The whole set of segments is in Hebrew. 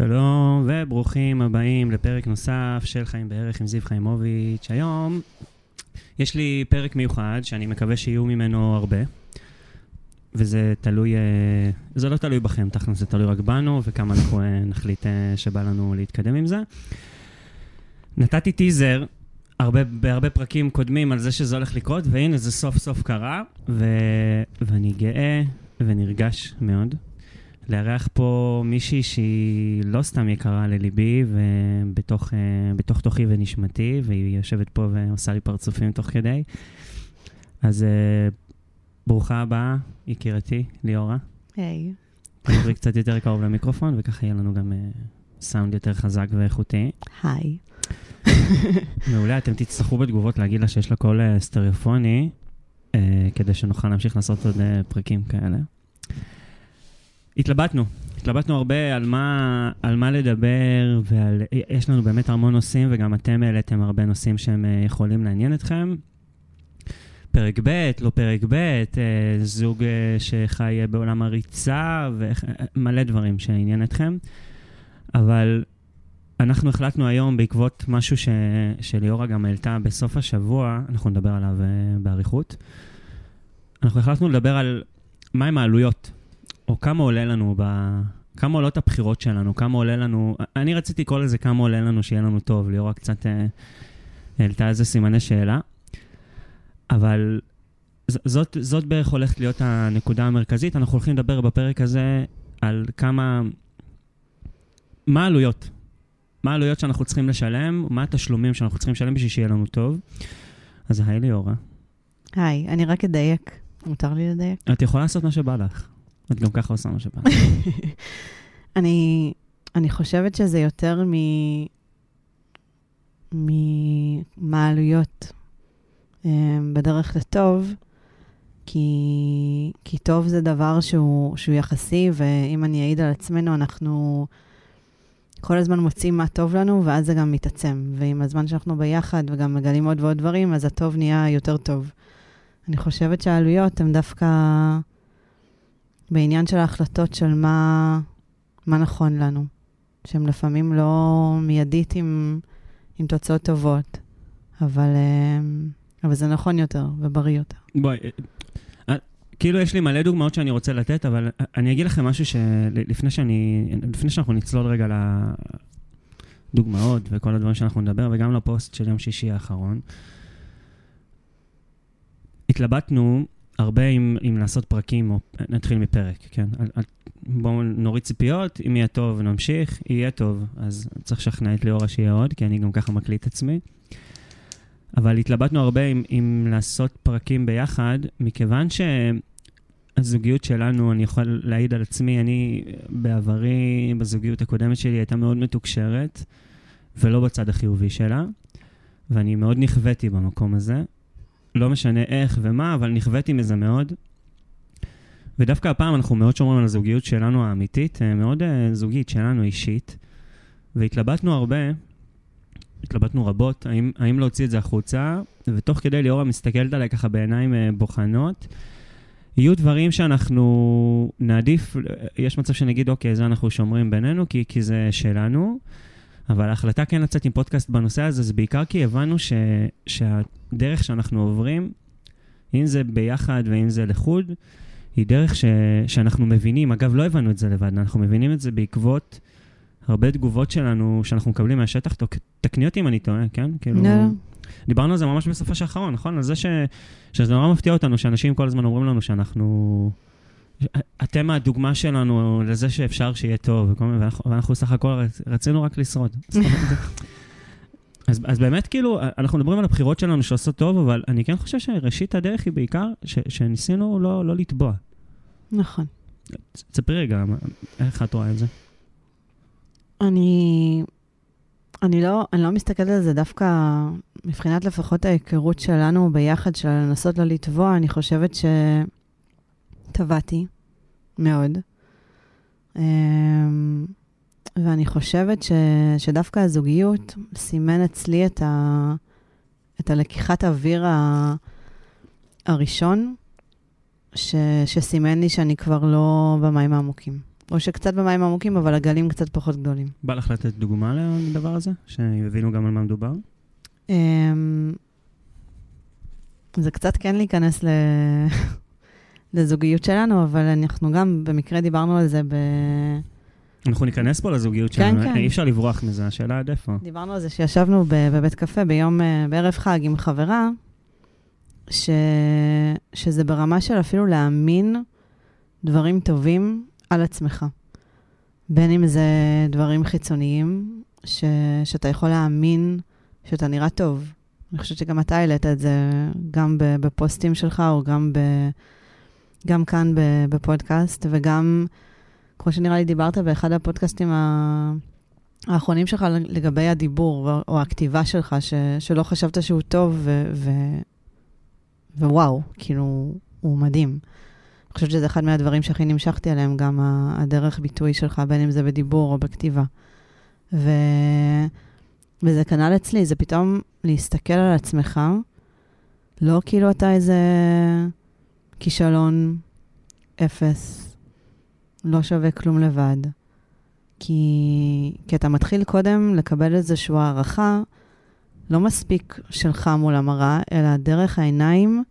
שלום וברוכים הבאים לפרק נוסף של חיים בערך עם זיו חיימוביץ'. היום יש לי פרק מיוחד שאני מקווה שיהיו ממנו הרבה, וזה תלוי, אה, זה לא תלוי בכם, תכל'ס זה תלוי רק בנו וכמה אנחנו אה, נחליט אה, שבא לנו להתקדם עם זה. נתתי טיזר הרבה, בהרבה פרקים קודמים על זה שזה הולך לקרות, והנה זה סוף סוף קרה, ו... ואני גאה ונרגש מאוד. לארח פה מישהי שהיא לא סתם יקרה לליבי, ובתוך בתוך תוכי ונשמתי, והיא יושבת פה ועושה לי פרצופים תוך כדי. אז ברוכה הבאה, יקירתי, ליאורה. היי. תדברי קצת יותר קרוב למיקרופון, וככה יהיה לנו גם סאונד יותר חזק ואיכותי. היי. מעולה, אתם תצטרכו בתגובות להגיד לה שיש לה קול סטריאופוני, כדי שנוכל להמשיך לעשות עוד פרקים כאלה. התלבטנו, התלבטנו הרבה על מה, על מה לדבר, ויש לנו באמת המון נושאים, וגם אתם העליתם הרבה נושאים שהם יכולים לעניין אתכם. פרק ב', לא פרק ב', זוג שחי בעולם הריצה, ומלא דברים שעניין אתכם. אבל אנחנו החלטנו היום, בעקבות משהו ש... שליאורה גם העלתה בסוף השבוע, אנחנו נדבר עליו באריכות, אנחנו החלטנו לדבר על מהם העלויות או כמה עולה לנו, ב... כמה עולות הבחירות שלנו, כמה עולה לנו, אני רציתי לקרוא לזה כמה עולה לנו שיהיה לנו טוב, ליאורה קצת אה, העלתה איזה סימני שאלה, אבל זאת, זאת בערך הולכת להיות הנקודה המרכזית. אנחנו הולכים לדבר בפרק הזה על כמה, מה העלויות, מה העלויות שאנחנו צריכים לשלם, מה התשלומים שאנחנו צריכים לשלם בשביל שיהיה לנו טוב. אז היי ליאורה. היי, אני רק אדייק. מותר לי לדייק? את יכולה לעשות מה שבא לך. את גם ככה עושה מה שבא. אני, אני חושבת שזה יותר מ... ממה העלויות בדרך לטוב, כי, כי טוב זה דבר שהוא, שהוא יחסי, ואם אני אעיד על עצמנו, אנחנו כל הזמן מוצאים מה טוב לנו, ואז זה גם מתעצם. ועם הזמן שאנחנו ביחד וגם מגלים עוד ועוד דברים, אז הטוב נהיה יותר טוב. אני חושבת שהעלויות הן דווקא בעניין של ההחלטות של מה, מה נכון לנו, שהן לפעמים לא מיידית עם, עם תוצאות טובות, אבל, אבל זה נכון יותר ובריא יותר. בואי, כאילו יש לי מלא דוגמאות שאני רוצה לתת, אבל אני אגיד לכם משהו שלפני שאני, לפני שאנחנו נצלול רגע לדוגמאות וכל הדברים שאנחנו נדבר, וגם לפוסט של יום שישי האחרון, התלבטנו הרבה אם, אם לעשות פרקים, או נתחיל מפרק, כן? בואו נוריד ציפיות, אם יהיה טוב נמשיך, יהיה טוב, אז צריך לשכנע את ליאורה שיהיה עוד, כי אני גם ככה מקליט עצמי. אבל התלבטנו הרבה אם, אם לעשות פרקים ביחד, מכיוון שהזוגיות שלנו, אני יכול להעיד על עצמי, אני בעברי, בזוגיות הקודמת שלי, הייתה מאוד מתוקשרת, ולא בצד החיובי שלה, ואני מאוד נכוויתי במקום הזה. לא משנה איך ומה, אבל נכוויתי מזה מאוד. ודווקא הפעם אנחנו מאוד שומרים על הזוגיות שלנו האמיתית, מאוד uh, זוגית שלנו אישית, והתלבטנו הרבה, התלבטנו רבות, האם, האם להוציא את זה החוצה, ותוך כדי ליאורה מסתכלת עליי ככה בעיניים uh, בוחנות. יהיו דברים שאנחנו נעדיף, יש מצב שנגיד, אוקיי, זה אנחנו שומרים בינינו, כי, כי זה שלנו. אבל ההחלטה כן לצאת עם פודקאסט בנושא הזה, זה בעיקר כי הבנו ש, שהדרך שאנחנו עוברים, אם זה ביחד ואם זה לחוד, היא דרך ש, שאנחנו מבינים. אגב, לא הבנו את זה לבד, אנחנו מבינים את זה בעקבות הרבה תגובות שלנו, שאנחנו מקבלים מהשטח. תקני אותי אם אני טועה, כן? כאילו... No. דיברנו על זה ממש בסופו של האחרון, נכון? על זה ש, שזה נורא מפתיע אותנו, שאנשים כל הזמן אומרים לנו שאנחנו... אתם הדוגמה שלנו לזה שאפשר שיהיה טוב, ואנחנו, ואנחנו סך הכל רצינו רק לשרוד. אז, אז באמת, כאילו, אנחנו מדברים על הבחירות שלנו שעושות טוב, אבל אני כן חושב שראשית הדרך היא בעיקר ש, שניסינו לא, לא לתבוע. נכון. תספרי רגע, איך את רואה את זה? אני, אני, לא, אני לא מסתכלת על זה דווקא, מבחינת לפחות ההיכרות שלנו ביחד, של לנסות לא לתבוע, אני חושבת ש... טבעתי מאוד. אמ, ואני חושבת ש, שדווקא הזוגיות סימן אצלי את, ה, את הלקיחת אוויר ה, הראשון, ש, שסימן לי שאני כבר לא במים העמוקים. או שקצת במים עמוקים, אבל הגלים קצת פחות גדולים. בא לך לתת דוגמה לדבר הזה? שיבינו גם על מה מדובר? אמ, זה קצת כן להיכנס ל... לזוגיות שלנו, אבל אנחנו גם במקרה דיברנו על זה ב... אנחנו ניכנס פה לזוגיות כן, שלנו, כן. אי אפשר לברוח מזה, השאלה עד איפה. דיברנו על זה שישבנו ב- בבית קפה ביום, אה, בערב חג עם חברה, ש... שזה ברמה של אפילו להאמין דברים טובים על עצמך. בין אם זה דברים חיצוניים, ש... שאתה יכול להאמין שאתה נראה טוב. אני חושבת שגם אתה העלית את זה גם בפוסטים שלך, או גם, ב... גם כאן בפודקאסט, וגם, כמו שנראה לי דיברת באחד הפודקאסטים. האחרונים שלך לגבי הדיבור או- הכתיבה שלך, ש, שלא חשבת שהוא טוב, ו, ו, ווואו, כאילו, הוא מדהים. אני חושבת שזה אחד מהדברים שהכי נמשכתי עליהם, גם הדרך ביטוי שלך, בין אם זה בדיבור או בכתיבה. ו, וזה כנ"ל אצלי, זה פתאום להסתכל על עצמך, לא כאילו אתה איזה כישלון אפס, לא שווה כלום לבד. כי, כי אתה מתחיל קודם לקבל איזושהי הערכה, לא מספיק שלך מול המראה, אלא דרך העיניים.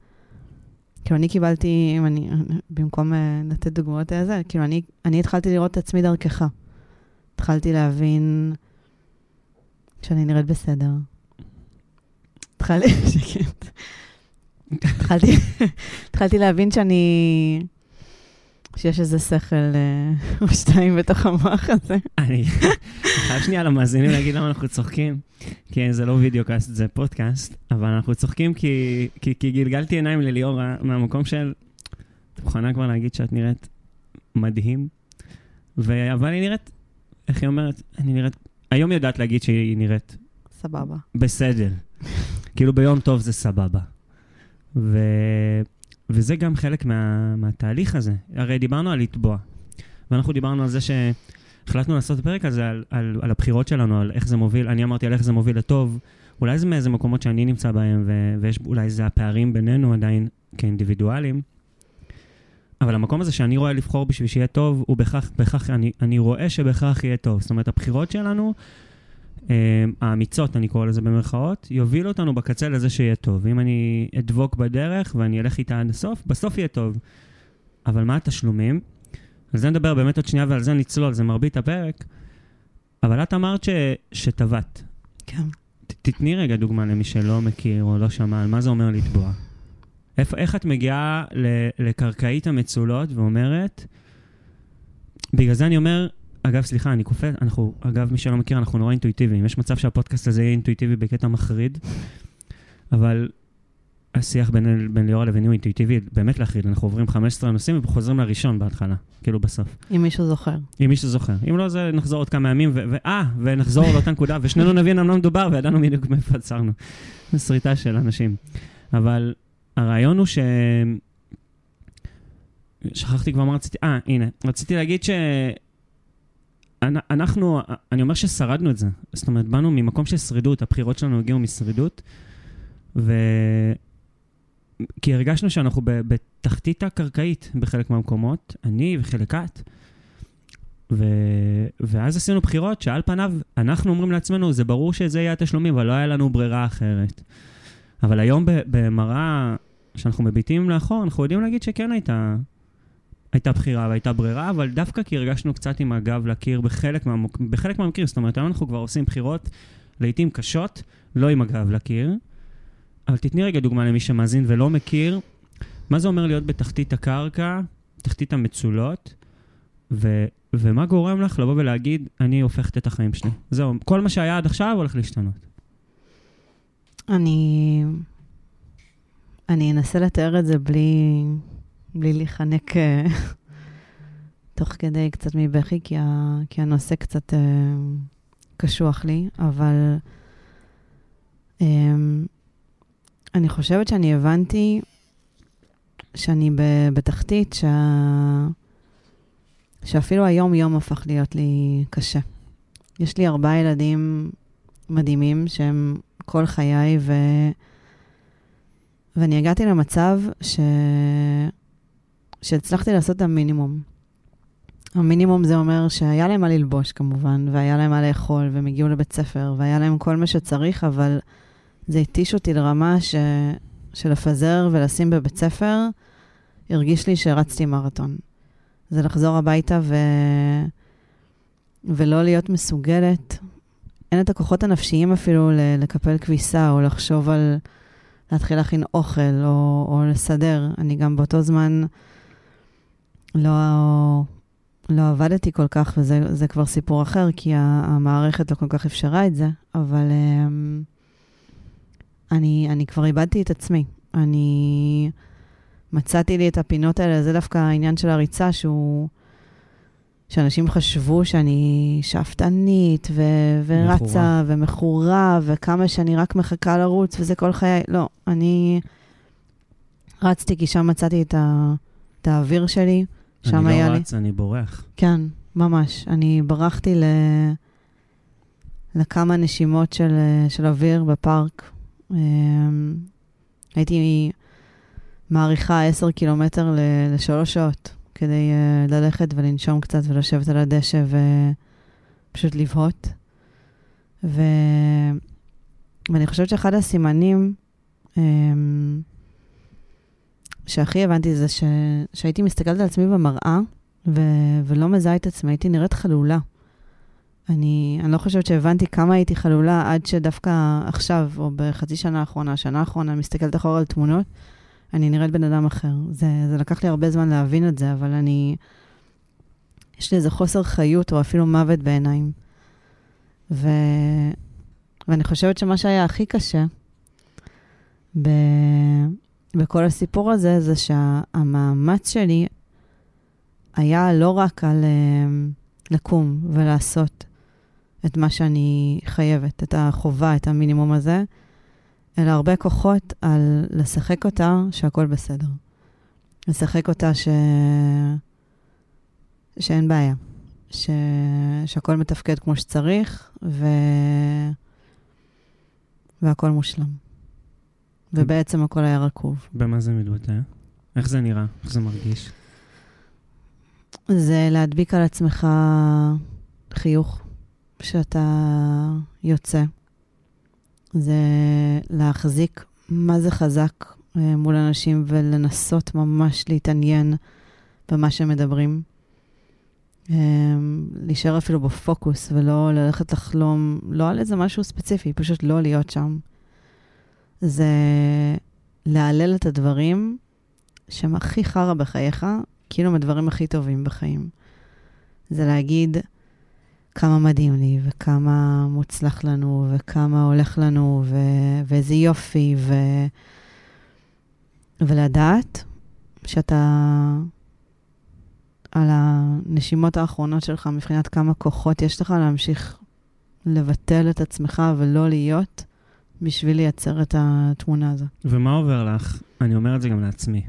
כאילו, אני קיבלתי, אם אני, במקום uh, לתת דוגמאות לזה, כאילו, אני, אני התחלתי לראות את עצמי דרכך. התחלתי להבין שאני נראית בסדר. התחלתי, שקט. התחלתי, להבין שאני, שיש איזה שכל אה, או שתיים בתוך המוח הזה. אני חייב שנייה למאזינים להגיד למה אנחנו צוחקים, כי זה לא וידאו קאסט, זה פודקאסט, אבל אנחנו צוחקים כי, כי, כי גלגלתי עיניים לליאור מהמקום של, את מוכנה כבר להגיד שאת נראית מדהים, ו... אבל היא נראית, איך היא אומרת? אני נראית, היום היא יודעת להגיד שהיא נראית סבבה. בסדר. כאילו ביום טוב זה סבבה. ו... וזה גם חלק מה... מהתהליך הזה. הרי דיברנו על לתבוע. ואנחנו דיברנו על זה שהחלטנו לעשות פרק על זה, על, על, על הבחירות שלנו, על איך זה מוביל, אני אמרתי על איך זה מוביל לטוב. אולי זה מאיזה מקומות שאני נמצא בהם, ו... ויש אולי זה הפערים בינינו עדיין כאינדיבידואלים. אבל המקום הזה שאני רואה לבחור בשביל שיהיה טוב, הוא בכך, בכך אני, אני רואה שבכך יהיה טוב. זאת אומרת, הבחירות שלנו, האמיצות, אני קורא לזה במרכאות, יובילו אותנו בקצה לזה שיהיה טוב. אם אני אדבוק בדרך ואני אלך איתה עד הסוף, בסוף יהיה טוב. אבל מה התשלומים? על זה נדבר באמת עוד שנייה ועל זה נצלול, זה מרבית הפרק. אבל את אמרת ש, שטבעת. כן. ת- תתני רגע דוגמה למי שלא מכיר או לא שמע על מה זה אומר לתבוע. איפה, איך את מגיעה ל- לקרקעית המצולות ואומרת, בגלל זה אני אומר, אגב, סליחה, אני קופץ, אנחנו, אגב, מי שלא מכיר, אנחנו נורא אינטואיטיביים. יש מצב שהפודקאסט הזה יהיה אינטואיטיבי בקטע מחריד, אבל השיח בין, בין ליאורה לביני הוא אינטואיטיבי באמת להחריד. אנחנו עוברים 15 נושאים וחוזרים לראשון בהתחלה, כאילו בסוף. אם מישהו זוכר. אם מישהו זוכר. אם לא, זה נחזור עוד כמה ימים, ואה, ונחזור לאותה נקודה, ושנינו נבין על מה מדובר, וידענו בדיוק מאיפה עצרנו. זו שריטה של אנשים. אבל הרעיון הוא ש... שכחתי כבר מה רציתי, אה, הנה, רציתי להגיד ש... אנ- אנחנו, אני אומר ששרדנו את זה. זאת אומרת, באנו ממקום של שרידות, הבחירות שלנו הגיעו משרידות, ו... כי הרגשנו שאנחנו בתחתית הקרקעית בחלק מהמקומות, אני וחלק את. ו... ואז עשינו בחירות שעל פניו, אנחנו אומרים לעצמנו, זה ברור שזה יהיה התשלומים, אבל לא היה לנו ברירה אחרת. אבל היום במראה שאנחנו מביטים לאחור, אנחנו יודעים להגיד שכן הייתה, הייתה בחירה והייתה ברירה, אבל דווקא כי הרגשנו קצת עם הגב לקיר בחלק, מהמוק... בחלק מהמקרים, זאת אומרת, היום אנחנו כבר עושים בחירות לעיתים קשות, לא עם הגב לקיר. אבל תתני רגע דוגמה למי שמאזין ולא מכיר, מה זה אומר להיות בתחתית הקרקע, תחתית המצולות, ו, ומה גורם לך לבוא ולהגיד, אני הופכת את החיים שלי. זהו, כל מה שהיה עד עכשיו הולך להשתנות. אני... אני אנסה לתאר את זה בלי, בלי להיחנק אה, תוך כדי קצת מבכי, כי, ה, כי הנושא קצת אה, קשוח לי, אבל אה, אני חושבת שאני הבנתי שאני ב- בתחתית שה... שאפילו היום-יום הפך להיות לי קשה. יש לי ארבעה ילדים מדהימים שהם כל חיי, ו... ואני הגעתי למצב ש... שהצלחתי לעשות את המינימום. המינימום זה אומר שהיה להם מה ללבוש כמובן, והיה להם מה לאכול, והם הגיעו לבית ספר, והיה להם כל מה שצריך, אבל זה התיש אותי לרמה ש... של לפזר ולשים בבית ספר, הרגיש לי שרצתי מרתון. זה לחזור הביתה ו... ולא להיות מסוגלת. אין את הכוחות הנפשיים אפילו לקפל כביסה, או לחשוב על להתחיל להכין אוכל, או, או לסדר. אני גם באותו זמן לא, לא עבדתי כל כך, וזה כבר סיפור אחר, כי המערכת לא כל כך אפשרה את זה, אבל um, אני, אני כבר איבדתי את עצמי. אני מצאתי לי את הפינות האלה, זה דווקא העניין של הריצה, שהוא... שאנשים חשבו שאני שאפתנית ו- ורצה ומכורה, וכמה שאני רק מחכה לרוץ, וזה כל חיי. לא, אני רצתי כי שם מצאתי את, ה- את האוויר שלי. שם היה לי... אני לא רץ, אני בורח. כן, ממש. אני ברחתי ל... לכמה נשימות של, של אוויר בפארק. אמ, הייתי מעריכה 10 קילומטר לשלוש שעות, כדי uh, ללכת ולנשום קצת ולשבת על הדשא ופשוט לבהות. ו... ואני חושבת שאחד הסימנים um, שהכי הבנתי זה ש... שהייתי מסתכלת על עצמי במראה ו... ולא מזהה את עצמי, הייתי נראית חלולה. אני, אני לא חושבת שהבנתי כמה הייתי חלולה עד שדווקא עכשיו, או בחצי שנה האחרונה, שנה האחרונה, מסתכלת אחורה על תמונות, אני נראית בן אדם אחר. זה, זה לקח לי הרבה זמן להבין את זה, אבל אני... יש לי איזה חוסר חיות, או אפילו מוות בעיניים. ו... ואני חושבת שמה שהיה הכי קשה ב... בכל הסיפור הזה, זה שהמאמץ שלי היה לא רק על uh, לקום ולעשות את מה שאני חייבת, את החובה, את המינימום הזה, אלא הרבה כוחות על לשחק אותה שהכל בסדר. לשחק אותה ש... שאין בעיה, ש... שהכל מתפקד כמו שצריך, ו... והכל מושלם. ובעצם הכל היה רקוב. במה זה מתבטא? איך זה נראה? איך זה מרגיש? זה להדביק על עצמך חיוך שאתה יוצא. זה להחזיק מה זה חזק אה, מול אנשים ולנסות ממש להתעניין במה שהם מדברים. אה, להישאר אפילו בפוקוס ולא ללכת לחלום, לא על איזה משהו ספציפי, פשוט לא להיות שם. זה להלל את הדברים שהם הכי חרא בחייך, כאילו הם הדברים הכי טובים בחיים. זה להגיד כמה מדהים לי, וכמה מוצלח לנו, וכמה הולך לנו, ו- ואיזה יופי, ו- ולדעת שאתה על הנשימות האחרונות שלך, מבחינת כמה כוחות יש לך להמשיך לבטל את עצמך ולא להיות, בשביל לייצר את התמונה הזאת. ומה עובר לך? אני אומר את זה גם לעצמי.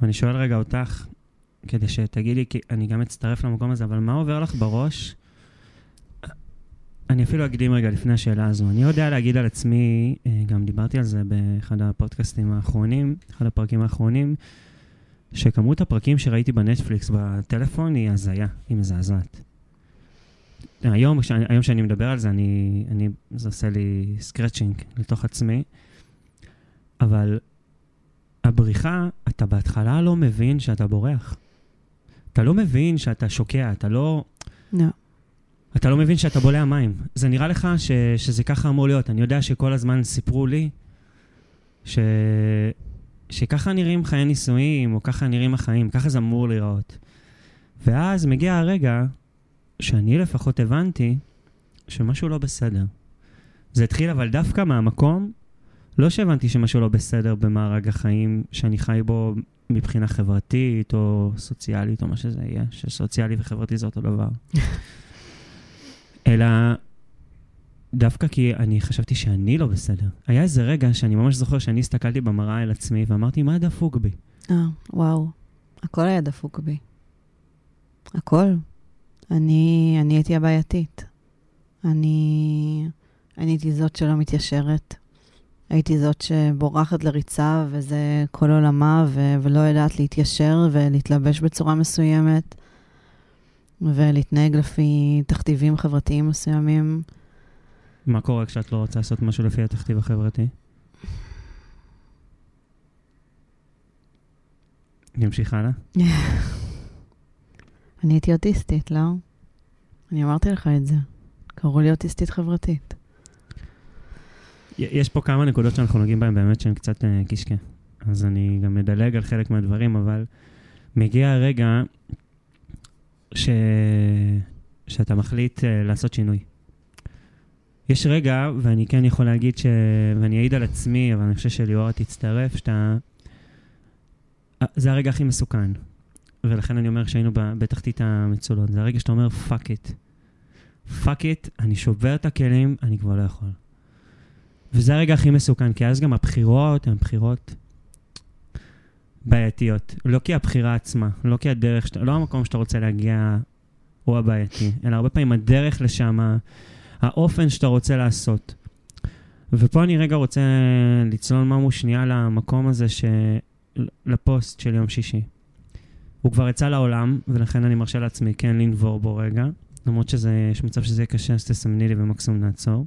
ואני שואל רגע אותך, כדי שתגידי, כי אני גם אצטרף למקום הזה, אבל מה עובר לך בראש? אני אפילו אקדים רגע לפני השאלה הזו. אני יודע להגיד על עצמי, אה, גם דיברתי על זה באחד הפודקאסטים האחרונים, אחד הפרקים האחרונים, שכמות הפרקים שראיתי בנטפליקס בטלפון היא הזיה, היא מזעזעת. היום, היום שאני מדבר על זה, אני, אני, זה עושה לי scratching לתוך עצמי, אבל הבריחה, אתה בהתחלה לא מבין שאתה בורח. אתה לא מבין שאתה שוקע, אתה לא... לא. אתה לא מבין שאתה בולע מים. זה נראה לך ש, שזה ככה אמור להיות. אני יודע שכל הזמן סיפרו לי ש, שככה נראים חיי נישואים, או ככה נראים החיים, ככה זה אמור להיראות. ואז מגיע הרגע שאני לפחות הבנתי שמשהו לא בסדר. זה התחיל אבל דווקא מהמקום, לא שהבנתי שמשהו לא בסדר במארג החיים שאני חי בו מבחינה חברתית או סוציאלית או מה שזה יהיה, שסוציאלי וחברתי זה אותו דבר. אלא דווקא כי אני חשבתי שאני לא בסדר. היה איזה רגע שאני ממש זוכר שאני הסתכלתי במראה אל עצמי ואמרתי, מה דפוק בי? אה, וואו. הכל היה דפוק בי. הכל. אני, אני הייתי הבעייתית. אני, אני הייתי זאת שלא מתיישרת. הייתי זאת שבורחת לריצה, וזה כל עולמה, ו- ולא יודעת להתיישר ולהתלבש בצורה מסוימת. ולהתנהג לפי תכתיבים חברתיים מסוימים. מה קורה כשאת לא רוצה לעשות משהו לפי התכתיב החברתי? נמשיך הלאה? אני הייתי אוטיסטית, לא? אני אמרתי לך את זה. קראו לי אוטיסטית חברתית. יש פה כמה נקודות שאנחנו נוגעים בהן באמת שהן קצת uh, קישקה. אז אני גם מדלג על חלק מהדברים, אבל מגיע הרגע ש... שאתה מחליט אה, לעשות שינוי. יש רגע, ואני כן יכול להגיד ש... ואני אעיד על עצמי, אבל אני חושב שליאורה תצטרף, שאתה... זה הרגע הכי מסוכן. ולכן אני אומר שהיינו בתחתית המצולות. זה הרגע שאתה אומר, fuck it. Fuck it, אני שובר את הכלים, אני כבר לא יכול. וזה הרגע הכי מסוכן, כי אז גם הבחירות הן בחירות בעייתיות. לא כי הבחירה עצמה, לא כי הדרך, לא המקום שאתה רוצה להגיע הוא הבעייתי, אלא הרבה פעמים הדרך לשם, האופן שאתה רוצה לעשות. ופה אני רגע רוצה לצלול ממו שנייה למקום הזה, ש... לפוסט של יום שישי. הוא כבר יצא לעולם, ולכן אני מרשה לעצמי כן לנבור בו רגע. למרות שיש מצב שזה יהיה קשה, אז תסמני לי ומקסימום נעצור.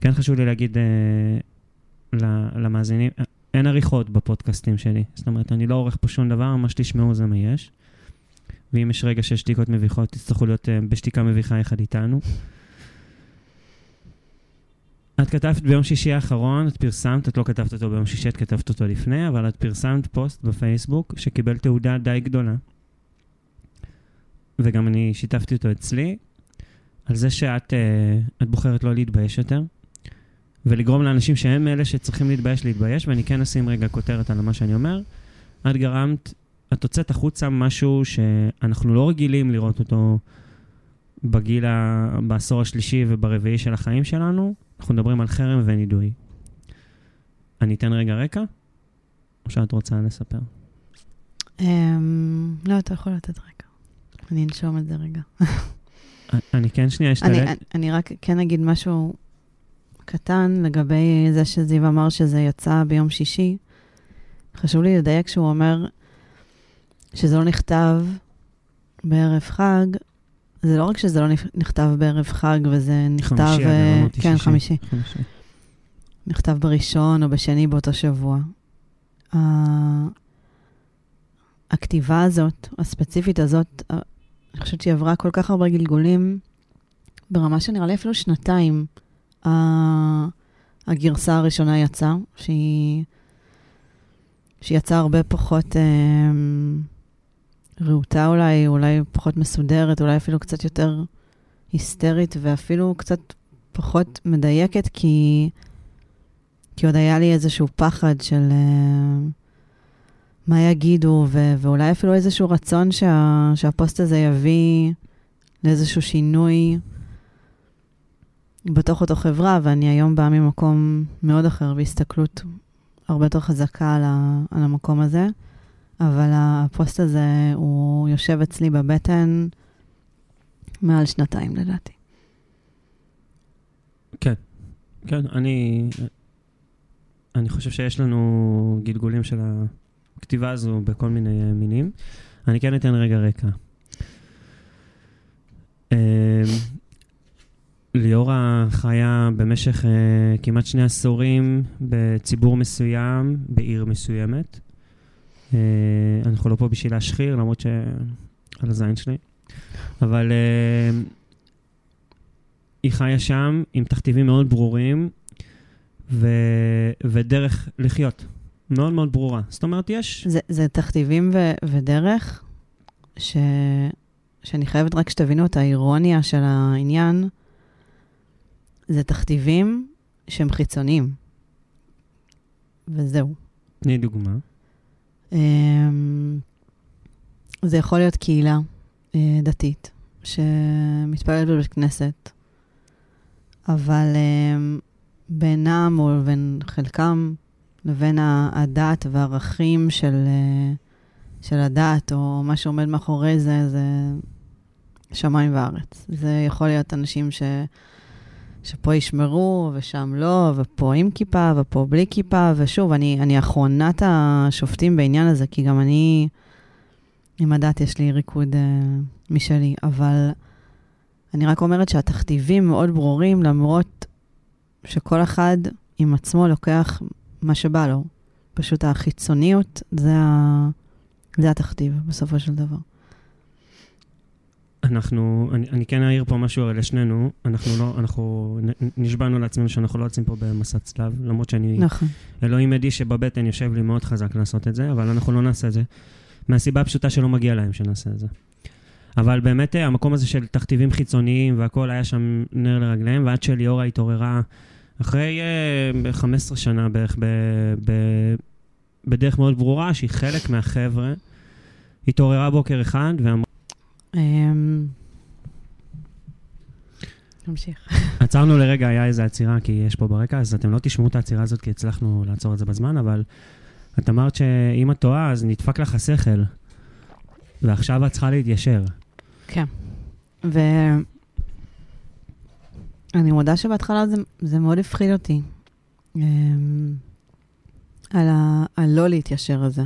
כן חשוב לי להגיד uh, למאזינים, אין עריכות בפודקאסטים שלי. זאת אומרת, אני לא עורך פה שום דבר, מה שתשמעו זה מה יש. ואם יש רגע של שתיקות מביכות, תצטרכו להיות uh, בשתיקה מביכה יחד איתנו. את כתבת ביום שישי האחרון, את פרסמת, את לא כתבת אותו ביום שישי, את כתבת אותו לפני, אבל את פרסמת פוסט בפייסבוק שקיבל תעודה די גדולה. וגם אני שיתפתי אותו אצלי, על זה שאת uh, בוחרת לא להתבייש יותר, ולגרום לאנשים שהם אלה שצריכים להתבייש, להתבייש, ואני כן אשים רגע כותרת על מה שאני אומר. את גרמת, את הוצאת החוצה משהו שאנחנו לא רגילים לראות אותו בגיל, ה... בעשור השלישי וברביעי של החיים שלנו. אנחנו מדברים על חרם ונידוי. אני אתן רגע רקע, או שאת רוצה לספר? אמ, לא, אתה יכול לתת רקע. אני אנשום את זה רגע. אני כן שנייה אשתלט. אני רק כן אגיד משהו קטן לגבי זה שזיו אמר שזה יצא ביום שישי. חשוב לי לדייק שהוא אומר שזה לא נכתב בערב חג, זה לא רק שזה לא נכתב בערב חג וזה נכתב... חמישי, אה, אמרתי כן, חמישי. חמישי. נכתב בראשון או בשני באותו שבוע. הכתיבה הזאת, הספציפית הזאת, אני חושבת שהיא עברה כל כך הרבה גלגולים, ברמה שנראה לי אפילו שנתיים. הגרסה הראשונה יצאה, שהיא, שהיא יצאה הרבה פחות אה, רהוטה אולי, אולי פחות מסודרת, אולי אפילו קצת יותר היסטרית, ואפילו קצת פחות מדייקת, כי, כי עוד היה לי איזשהו פחד של אה, מה יגידו, ו, ואולי אפילו איזשהו רצון שה, שהפוסט הזה יביא לאיזשהו שינוי. בתוך אותו חברה, ואני היום באה ממקום מאוד אחר, בהסתכלות הרבה יותר חזקה על, ה, על המקום הזה. אבל הפוסט הזה, הוא יושב אצלי בבטן מעל שנתיים, לדעתי. כן, כן, אני, אני חושב שיש לנו גלגולים של הכתיבה הזו בכל מיני מינים. אני כן אתן רגע רקע. אמ, ליאורה חיה במשך uh, כמעט שני עשורים בציבור מסוים, בעיר מסוימת. Uh, אנחנו לא פה בשביל להשחיר, למרות ש... על הזין שלי. אבל uh, היא חיה שם עם תכתיבים מאוד ברורים ו... ודרך לחיות. מאוד מאוד ברורה. זאת אומרת, יש... זה, זה תכתיבים ו... ודרך ש... שאני חייבת רק שתבינו את האירוניה של העניין. זה תכתיבים שהם חיצוניים. וזהו. תני דוגמה. Um, זה יכול להיות קהילה uh, דתית שמתפללת בבית כנסת, אבל um, בינם או בין חלקם לבין הדת והערכים של, uh, של הדת, או מה שעומד מאחורי זה, זה שמיים וארץ. זה יכול להיות אנשים ש... שפה ישמרו ושם לא, ופה עם כיפה ופה בלי כיפה, ושוב, אני, אני אחרונת השופטים בעניין הזה, כי גם אני עם הדת יש לי ריקוד uh, משלי, אבל אני רק אומרת שהתכתיבים מאוד ברורים, למרות שכל אחד עם עצמו לוקח מה שבא לו. פשוט החיצוניות, זה, ה... זה התכתיב בסופו של דבר. אנחנו, אני, אני כן אעיר פה משהו לשנינו, אנחנו לא, אנחנו נשבענו לעצמנו שאנחנו לא יוצאים פה במסע צלב, למרות שאני, נכון. אלוהים עדי שבבטן יושב לי מאוד חזק לעשות את זה, אבל אנחנו לא נעשה את זה, מהסיבה הפשוטה שלא מגיע להם שנעשה את זה. אבל באמת אה, המקום הזה של תכתיבים חיצוניים והכול היה שם נר לרגליהם, ועד שליאורה התעוררה אחרי uh, אה, 15 שנה בערך, ב, ב, בדרך מאוד ברורה, שהיא חלק מהחבר'ה, התעוררה בוקר אחד ואמרה... אמ, נמשיך. עצרנו לרגע, היה איזו עצירה, כי יש פה ברקע, אז אתם לא תשמעו את העצירה הזאת, כי הצלחנו לעצור את זה בזמן, אבל את אמרת שאם את טועה, אז נדפק לך השכל, ועכשיו את צריכה להתיישר. כן. ואני מודה שבהתחלה זה, זה מאוד הפחיד אותי. אמ, על הלא להתיישר הזה.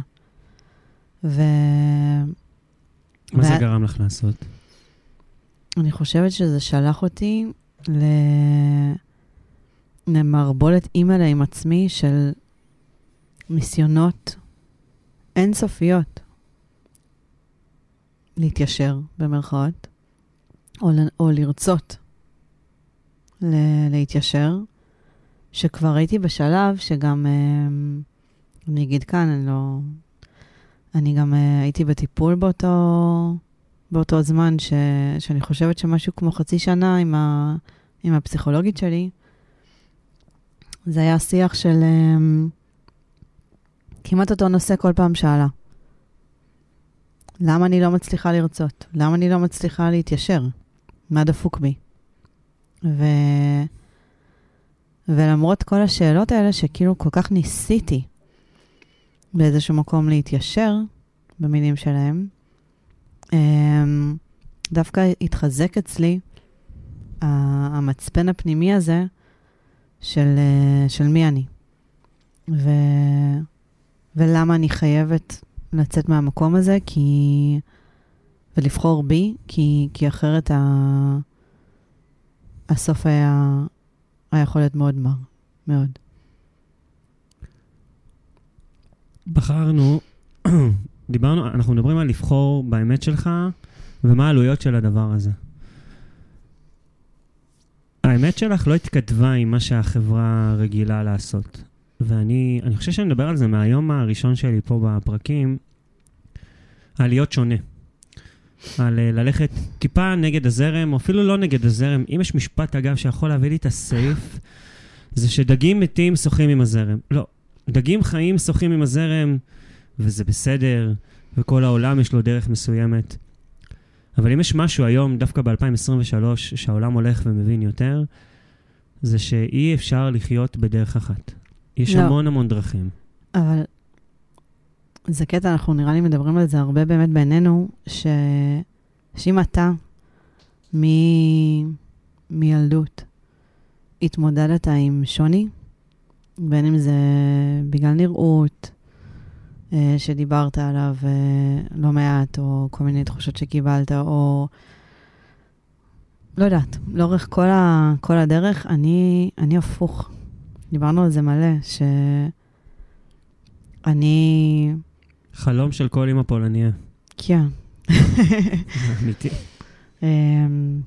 ו... מה זה גרם לך לעשות? אני חושבת שזה שלח אותי ל... למערבולת אימא'לה עם עצמי של ניסיונות אינסופיות להתיישר, במרכאות, או, או לרצות ל- להתיישר, שכבר הייתי בשלב שגם, אה, אני אגיד כאן, אני לא, אני גם uh, הייתי בטיפול באותו, באותו זמן, ש, שאני חושבת שמשהו כמו חצי שנה עם, ה, עם הפסיכולוגית שלי, זה היה שיח של um, כמעט אותו נושא כל פעם שאלה. למה אני לא מצליחה לרצות? למה אני לא מצליחה להתיישר? מה דפוק בי? ו... ולמרות כל השאלות האלה, שכאילו כל כך ניסיתי באיזשהו מקום להתיישר במילים שלהם. אמ, דווקא התחזק אצלי המצפן הפנימי הזה של, אה, של מי אני. ו, ולמה אני חייבת לצאת מהמקום הזה, כי... ולבחור בי, כי, כי אחרת ה, הסוף היה, היה יכול להיות מאוד מר, מאוד. בחרנו, דיברנו, אנחנו מדברים על לבחור באמת שלך ומה העלויות של הדבר הזה. האמת שלך לא התכתבה עם מה שהחברה רגילה לעשות. ואני אני חושב שאני מדבר על זה מהיום הראשון שלי פה בפרקים, על להיות שונה. על אה, ללכת טיפה נגד הזרם, או אפילו לא נגד הזרם. אם יש משפט, אגב, שיכול להביא לי את הסעיף, זה שדגים מתים שוחים עם הזרם. לא, דגים חיים שוחים עם הזרם, וזה בסדר, וכל העולם יש לו דרך מסוימת. אבל אם יש משהו היום, דווקא ב-2023, שהעולם הולך ומבין יותר, זה שאי אפשר לחיות בדרך אחת. יש לא. המון המון דרכים. אבל זה קטע, אנחנו נראה לי מדברים על זה הרבה באמת בינינו, ש... שאם אתה מ... מילדות התמודדת עם שוני, בין אם זה בגלל נראות, אה, שדיברת עליו אה, לא מעט, או כל מיני תחושות שקיבלת, או... לא יודעת, לאורך כל, ה, כל הדרך, אני, אני הפוך. דיברנו על זה מלא, שאני... חלום של כל אימא פולניה. כן. אמיתי. אמ,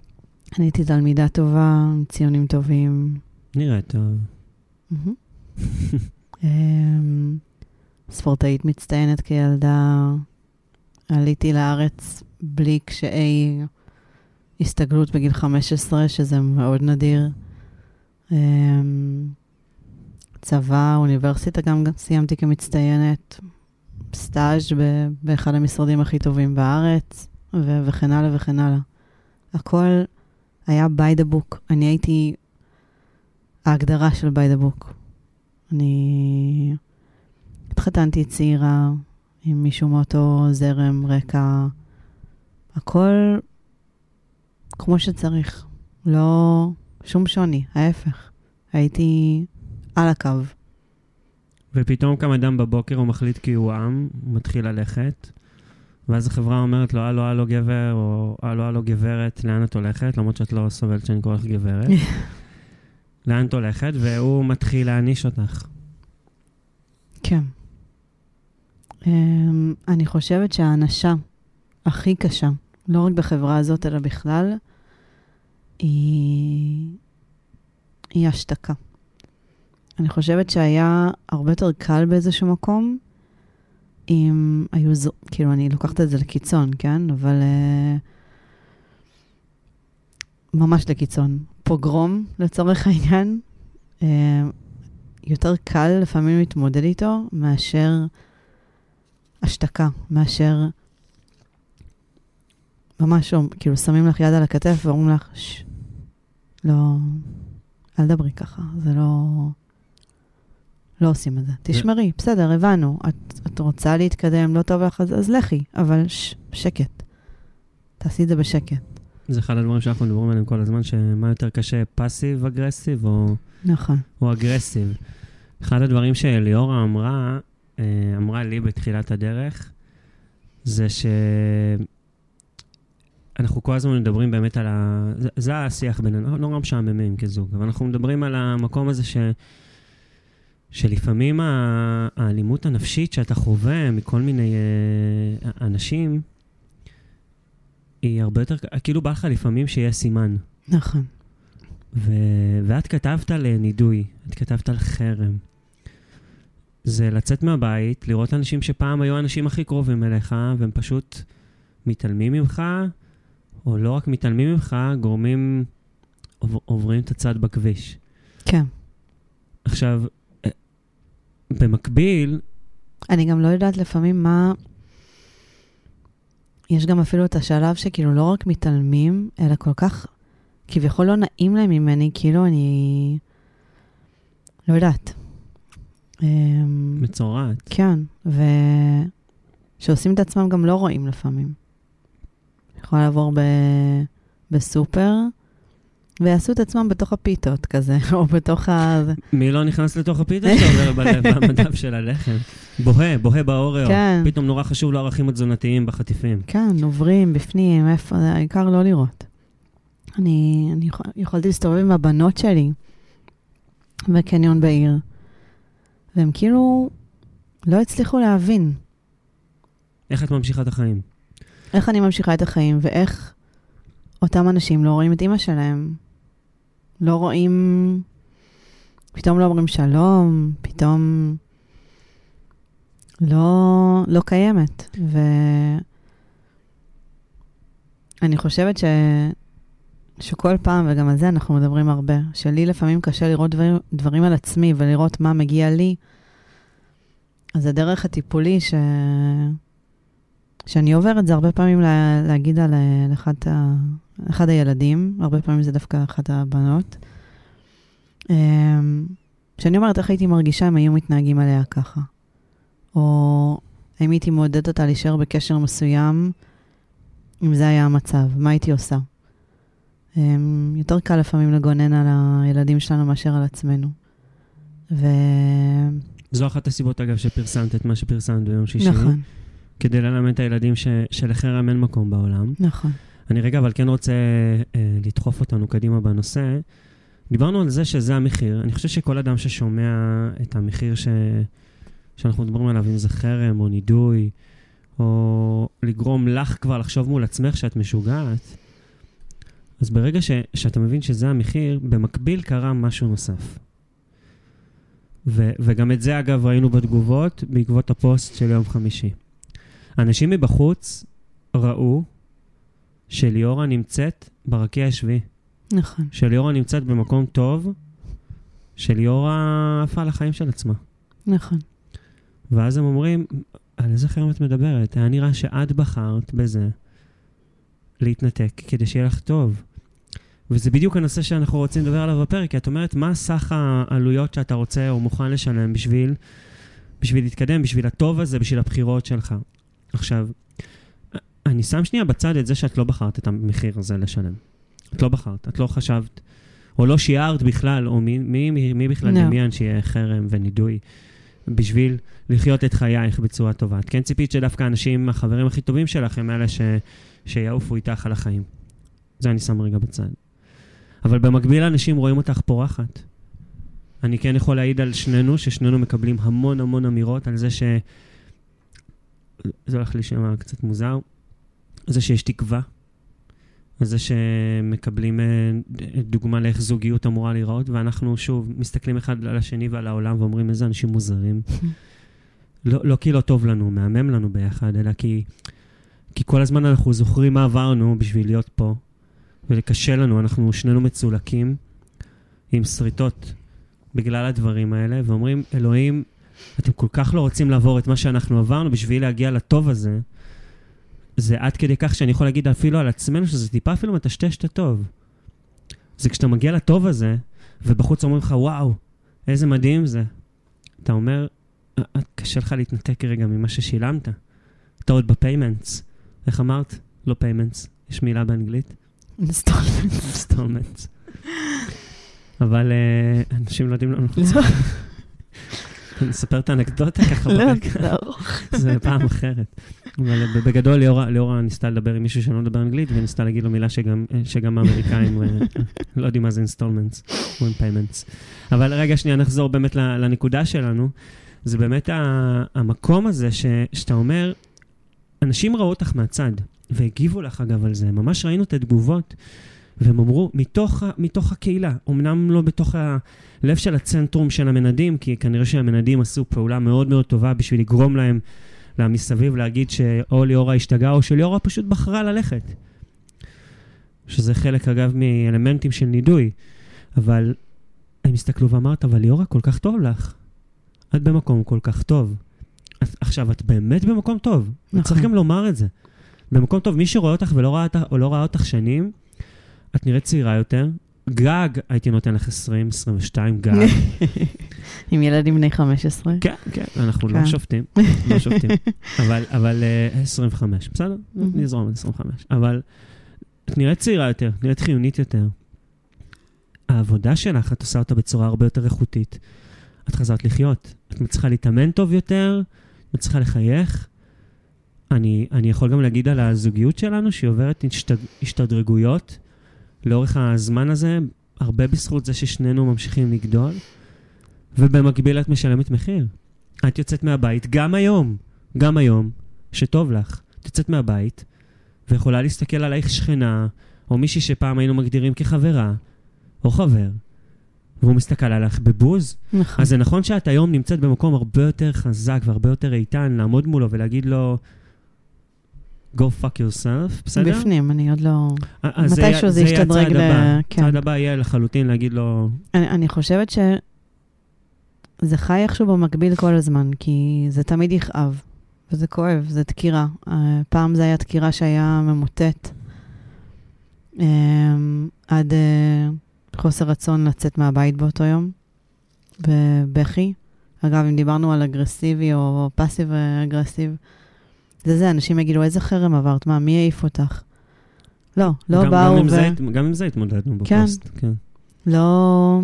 אני הייתי תלמידה טובה, ציונים טובים. נראה טוב. אמ, ספורטאית מצטיינת כילדה. עליתי לארץ בלי קשיי הסתגלות בגיל 15, שזה מאוד נדיר. אמ, צבא, אוניברסיטה גם סיימתי כמצטיינת. סטאז' באחד המשרדים הכי טובים בארץ, ו- וכן הלאה וכן הלאה. הכל היה by the book. אני הייתי ההגדרה של by the book. אני התחתנתי צעירה עם מישהו מאותו זרם, רקע, הכל כמו שצריך. לא שום שוני, ההפך. הייתי על הקו. ופתאום קם אדם בבוקר, הוא מחליט כי הוא עם, הוא מתחיל ללכת, ואז החברה אומרת לו, הלו, הלו גבר, או הלו, הלו גברת, לאן את הולכת? למרות שאת לא סובלת שאני קורא לך גברת. לאן את הולכת? והוא מתחיל להעניש אותך. כן. אמ, אני חושבת שהאנשה הכי קשה, לא רק בחברה הזאת, אלא בכלל, היא, היא השתקה. אני חושבת שהיה הרבה יותר קל באיזשהו מקום אם היו, זו, כאילו, אני לוקחת את זה לקיצון, כן? אבל uh, ממש לקיצון. פוגרום, לצורך העניין, uh, יותר קל לפעמים להתמודד איתו מאשר השתקה, מאשר ממש, כאילו, שמים לך יד על הכתף ואומרים לך, ששש, לא, אל דברי ככה, זה לא... לא עושים את זה. תשמרי, בסדר, הבנו. את, את רוצה להתקדם, לא טוב לך, אז, אז לכי, אבל ש, שקט. תעשי את זה בשקט. זה אחד הדברים שאנחנו מדברים עליהם כל הזמן, שמה יותר קשה, פאסיב אגרסיב או, נכון. או אגרסיב. אחד הדברים שליאורה אמרה, אה, אמרה לי בתחילת הדרך, זה שאנחנו כל הזמן מדברים באמת על ה... זה, זה השיח בינינו, נורא משעממים כזוג, אבל אנחנו מדברים על המקום הזה ש... שלפעמים האלימות הנפשית שאתה חווה מכל מיני אה, אנשים, היא הרבה יותר, כאילו בא לך לפעמים שיהיה סימן. נכון. ו, ואת כתבת לנידוי, את כתבת על חרם. זה לצאת מהבית, לראות אנשים שפעם היו האנשים הכי קרובים אליך, והם פשוט מתעלמים ממך, או לא רק מתעלמים ממך, גורמים, עוברים את הצד בכביש. כן. עכשיו, במקביל... אני גם לא יודעת לפעמים מה... יש גם אפילו את השלב שכאילו לא רק מתעלמים, אלא כל כך כביכול לא נעים להם ממני, כאילו אני... לא יודעת. אמ, מצורעת. כן, ושעושים את עצמם גם לא רואים לפעמים. יכולה לעבור ב... בסופר, ויעשו את עצמם בתוך הפיתות כזה, או בתוך ה... מי לא נכנס לתוך הפיתה שעובר במדף של הלחם? בוהה, בוהה באוריו. כן. פתאום נורא חשוב לו ערכים התזונתיים בחטיפים. כן, עוברים בפנים, איפה, העיקר לא לראות. אני, אני יכול, יכולתי להסתובב עם הבנות שלי בקניון בעיר, והם כאילו לא הצליחו להבין. איך את ממשיכה את החיים? איך אני ממשיכה את החיים, ואיך אותם אנשים לא רואים את אימא שלהם. לא רואים, פתאום לא אומרים שלום, פתאום לא, לא קיימת. ואני חושבת ש... שכל פעם, וגם על זה אנחנו מדברים הרבה, שלי לפעמים קשה לראות דברים, דברים על עצמי ולראות מה מגיע לי, אז הדרך הטיפולי ש... שאני עוברת זה הרבה פעמים לה, להגיד על אחד, ה... אחד הילדים, הרבה פעמים זה דווקא אחת הבנות. אמ, שאני אומרת איך הייתי מרגישה אם היו מתנהגים עליה ככה. או האם הייתי מעודדת אותה להישאר בקשר מסוים, אם זה היה המצב, מה הייתי עושה. אמ, יותר קל לפעמים לגונן על הילדים שלנו מאשר על עצמנו. ו... זו אחת הסיבות, אגב, שפרסמת את מה שפרסמת ביום שישי. נכון. כדי ללמד את הילדים ש... שלחרם אין מקום בעולם. נכון. אני רגע, אבל כן רוצה אה, לדחוף אותנו קדימה בנושא. דיברנו על זה שזה המחיר. אני חושב שכל אדם ששומע את המחיר ש... שאנחנו מדברים עליו, אם זה חרם או נידוי, או לגרום לך כבר לחשוב מול עצמך שאת משוגעת, אז ברגע ש... שאתה מבין שזה המחיר, במקביל קרה משהו נוסף. ו... וגם את זה, אגב, ראינו בתגובות בעקבות הפוסט של יום חמישי. אנשים מבחוץ ראו שליאורה נמצאת ברקיע השביעי. נכון. שליאורה נמצאת במקום טוב, שליאורה עפה על החיים של עצמה. נכון. ואז הם אומרים, על איזה חרם את מדברת? היה נראה שאת בחרת בזה להתנתק כדי שיהיה לך טוב. וזה בדיוק הנושא שאנחנו רוצים לדבר עליו בפרק, כי את אומרת, מה סך העלויות שאתה רוצה או מוכן לשלם בשביל, בשביל להתקדם, בשביל הטוב הזה, בשביל הבחירות שלך. עכשיו, אני שם שנייה בצד את זה שאת לא בחרת את המחיר הזה לשלם. את לא בחרת, את לא חשבת, או לא שיערת בכלל, או מי, מי, מי, מי בכלל no. דמיין שיהיה חרם ונידוי בשביל לחיות את חייך בצורה טובה. את כן ציפית שדווקא האנשים, החברים הכי טובים שלך, הם אלה ש... שיעופו איתך על החיים. זה אני שם רגע בצד. אבל במקביל אנשים רואים אותך פורחת. אני כן יכול להעיד על שנינו, ששנינו מקבלים המון המון אמירות על זה ש... זה הולך להישמע קצת מוזר. זה שיש תקווה. זה שמקבלים אה, דוגמה לאיך זוגיות אמורה להיראות, ואנחנו שוב מסתכלים אחד על השני ועל העולם ואומרים איזה אנשים מוזרים. לא, לא כי לא טוב לנו, מהמם לנו ביחד, אלא כי, כי כל הזמן אנחנו זוכרים מה עברנו בשביל להיות פה, וקשה לנו, אנחנו שנינו מצולקים עם שריטות בגלל הדברים האלה, ואומרים, אלוהים, אתם כל כך לא רוצים לעבור את מה שאנחנו עברנו בשביל להגיע לטוב הזה. זה עד כדי כך שאני יכול להגיד אפילו על עצמנו שזה טיפה אפילו מטשטש את הטוב. זה כשאתה מגיע לטוב הזה, ובחוץ אומרים לך, וואו, איזה מדהים זה. אתה אומר, "אה, קשה לך להתנתק רגע ממה ששילמת. אתה עוד ב payments. איך אמרת? לא payments, יש מילה באנגלית? installment. Installments. אבל אה, אנשים לא יודעים לנו חוץ. אני אספר את האנקדוטה ככה לא, ברקע. זה ארוך. זה פעם אחרת. אבל בגדול ליאורה, ניסתה לדבר עם מישהו שלא מדבר אנגלית, וניסתה להגיד לו מילה שגם, האמריקאים אה, לא יודעים מה זה installments, אומרים payments. אבל רגע, שנייה, נחזור באמת לנקודה שלנו. זה באמת המקום הזה ש, שאתה אומר, אנשים ראו אותך מהצד, והגיבו לך אגב על זה, ממש ראינו את התגובות, והם אמרו, מתוך, מתוך הקהילה, אמנם לא בתוך הלב של הצנטרום של המנדים, כי כנראה שהמנדים עשו פעולה מאוד מאוד טובה בשביל לגרום להם למסביב להגיד שאו ליאורה השתגעה או שליאורה פשוט בחרה ללכת. שזה חלק, אגב, מאלמנטים של נידוי. אבל הם הסתכלו ואמרת, אבל ליאורה, כל כך טוב לך. את במקום כל כך טוב. את, עכשיו, את באמת במקום טוב. נכון. צריך גם לומר את זה. במקום טוב, מי שרואה אותך ולא ראה, אותך- או לא ראה אותך שנים, את נראית צעירה יותר. גג, הייתי נותן לך 20, 22, גג. עם ילדים בני 15. כן, כן, אנחנו לא כן. שופטים, לא שופטים. אבל, אבל אה, 25, בסדר? מהמם. נזרום על 25. אבל את נראית צעירה יותר, נראית חיונית יותר. העבודה שלך, את עושה אותה בצורה הרבה יותר איכותית. את חזרת לחיות. את מצליחה להתאמן טוב יותר, את מצליחה לחייך. אני, אני יכול גם להגיד על הזוגיות שלנו, שהיא עוברת השתד, השתדרגויות לאורך הזמן הזה, הרבה בזכות זה ששנינו ממשיכים לגדול, ובמקביל את משלמת מחיר. את יוצאת מהבית, גם היום, גם היום, שטוב לך. את יוצאת מהבית, ויכולה להסתכל עלייך שכנה, או מישהי שפעם היינו מגדירים כחברה, או חבר, והוא מסתכל עליך בבוז. נכון. אז זה נכון שאת היום נמצאת במקום הרבה יותר חזק והרבה יותר איתן, לעמוד מולו ולהגיד לו, go fuck yourself, בסדר? בפנים, אני עוד לא... אה, אז זה מתישהו זה יהיה ישתדרג הצעד ל- הבא. כן. הצעד הבא יהיה לחלוטין להגיד לו, אני, אני חושבת שזה חי איכשהו במקביל כל הזמן, כי זה תמיד יכאב, וזה כואב, זה דקירה. אה, פעם זה היה דקירה שהיה ממוטט, אמ, עד חוסר רצון לצאת מהבית באותו יום, בבכי. אגב, אם דיברנו על אגרסיבי או passive aggressive, זה זה, אנשים יגידו, איזה חרם עברת? מה, מי העיף אותך? לא, לא גם, באו גם, ו... זה, גם עם זה התמודדנו כן. בפוסט. כן. לא...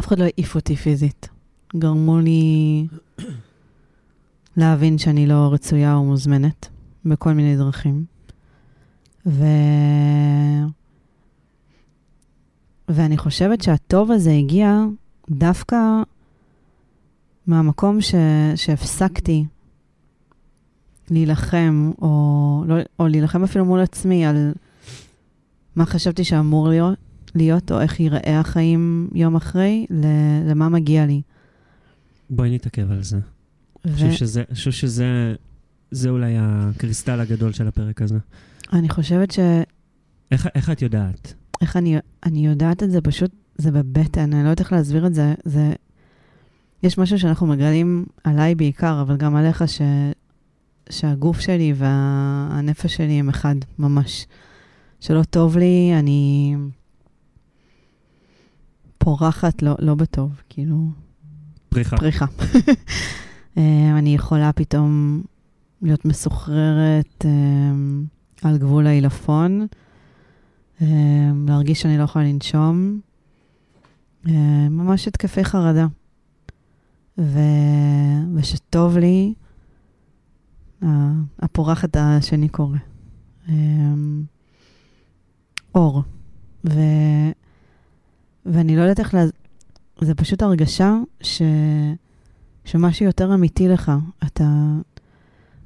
אף אחד לא העיף אותי פיזית. גרמו לי להבין שאני לא רצויה או מוזמנת בכל מיני דרכים. ו... ואני חושבת שהטוב הזה הגיע דווקא מהמקום ש... שהפסקתי להילחם, או, לא, או להילחם אפילו מול עצמי על מה חשבתי שאמור להיות, להיות, או איך ייראה החיים יום אחרי, למה מגיע לי. בואי נתעכב על זה. אני חושב שזה, אני חושב שזה זה אולי הקריסטל הגדול של הפרק הזה. ואני חושבת ש... איך, איך את יודעת? איך אני, אני יודעת את זה, פשוט זה בבטן, אני לא יודעת איך להסביר את זה. זה... יש משהו שאנחנו מגלים עליי בעיקר, אבל גם עליך, ש... שהגוף שלי והנפש שלי הם אחד, ממש. שלא טוב לי, אני פורחת לא, לא בטוב, כאילו, פריחה. פריחה. אה, אני יכולה פתאום להיות מסוחררת אה, על גבול העילפון, אה, להרגיש שאני לא יכולה לנשום, ממש התקפי חרדה. ו... ושטוב לי, הפורחת השני קורא. אמ, אור. ו... ואני לא יודעת איך לה... זה פשוט הרגשה ש... שמשהו יותר אמיתי לך. אתה...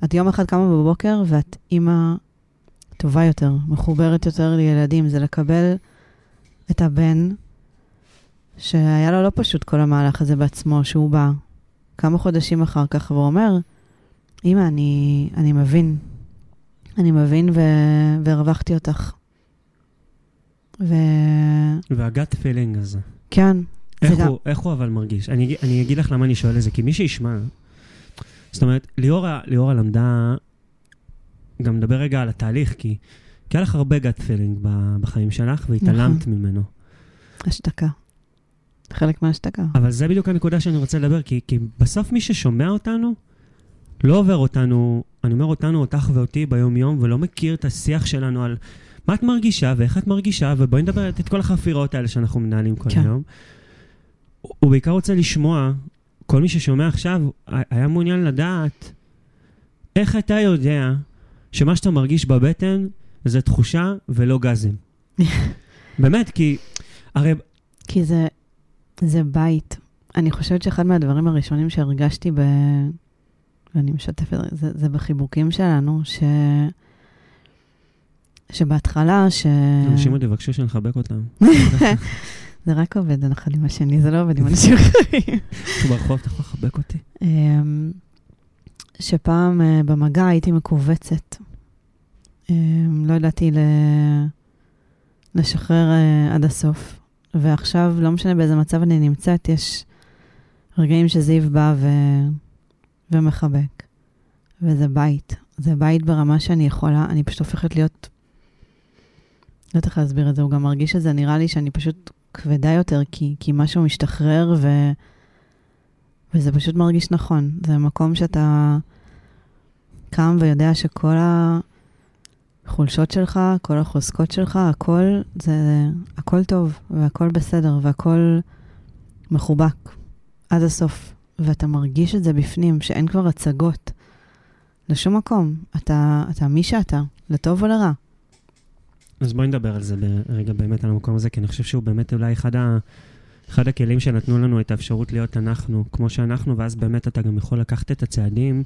את יום אחד קמה בבוקר ואת אימא טובה יותר, מחוברת יותר לילדים. זה לקבל את הבן, שהיה לו לא פשוט כל המהלך הזה בעצמו, שהוא בא כמה חודשים אחר כך ואומר, אמא, אני, אני מבין. אני מבין ו... והרווחתי אותך. ו... וה gut feeling הזה. כן. איך גם- הוא, איך הוא אבל מרגיש? אני, אני אגיד לך למה אני שואל את זה, כי מי שישמע, זאת אומרת, ליאורה, ליאורה למדה, גם נדבר רגע על התהליך, כי, כי היה לך הרבה gut feeling בחיים שלך, והתעלמת נכון. ממנו. השתקה. חלק מההשתקה. אבל זה בדיוק הנקודה שאני רוצה לדבר, כי, כי בסוף מי ששומע אותנו, לא עובר אותנו, אני אומר אותנו, אותך ואותי ביום-יום, ולא מכיר את השיח שלנו על מה את מרגישה ואיך את מרגישה, ובואי נדבר את כל החפירות האלה שאנחנו מנהלים כל כן. היום. הוא בעיקר רוצה לשמוע, כל מי ששומע עכשיו, היה מעוניין לדעת איך אתה יודע שמה שאתה מרגיש בבטן זה תחושה ולא גזם. באמת, כי הרי כי זה, זה בית. אני חושבת שאחד מהדברים הראשונים שהרגשתי ב... ואני משתפת, זה, זה בחיבוקים שלנו, ש... שבהתחלה, ש... אנשים עוד יבקשו שנחבק אותם. זה רק עובד אחד עם השני, זה לא עובד עם אנשים אחרים. ברחוב, אתה יכול לחבק אותי? אמ, שפעם אה, במגע הייתי מכווצת. אמ, לא ידעתי. לשחרר אה, עד הסוף. ועכשיו, לא משנה באיזה מצב אני נמצאת, יש רגעים שזיו בא ו... ומחבק. וזה בית. זה בית ברמה שאני יכולה, אני פשוט הופכת להיות... לא איך להסביר את זה, הוא גם מרגיש את זה, נראה לי שאני פשוט כבדה יותר, כי, כי משהו משתחרר ו... וזה פשוט מרגיש נכון. זה מקום שאתה קם ויודע שכל החולשות שלך, כל החוזקות שלך, הכל, זה, הכל טוב, והכל בסדר, והכל מחובק עד הסוף. ואתה מרגיש את זה בפנים, שאין כבר הצגות לשום מקום. אתה, אתה מי שאתה, לטוב או לרע. אז בואי נדבר על זה רגע באמת, על המקום הזה, כי אני חושב שהוא באמת אולי אחד, ה... אחד הכלים שנתנו לנו את האפשרות להיות אנחנו, כמו שאנחנו, ואז באמת אתה גם יכול לקחת את הצעדים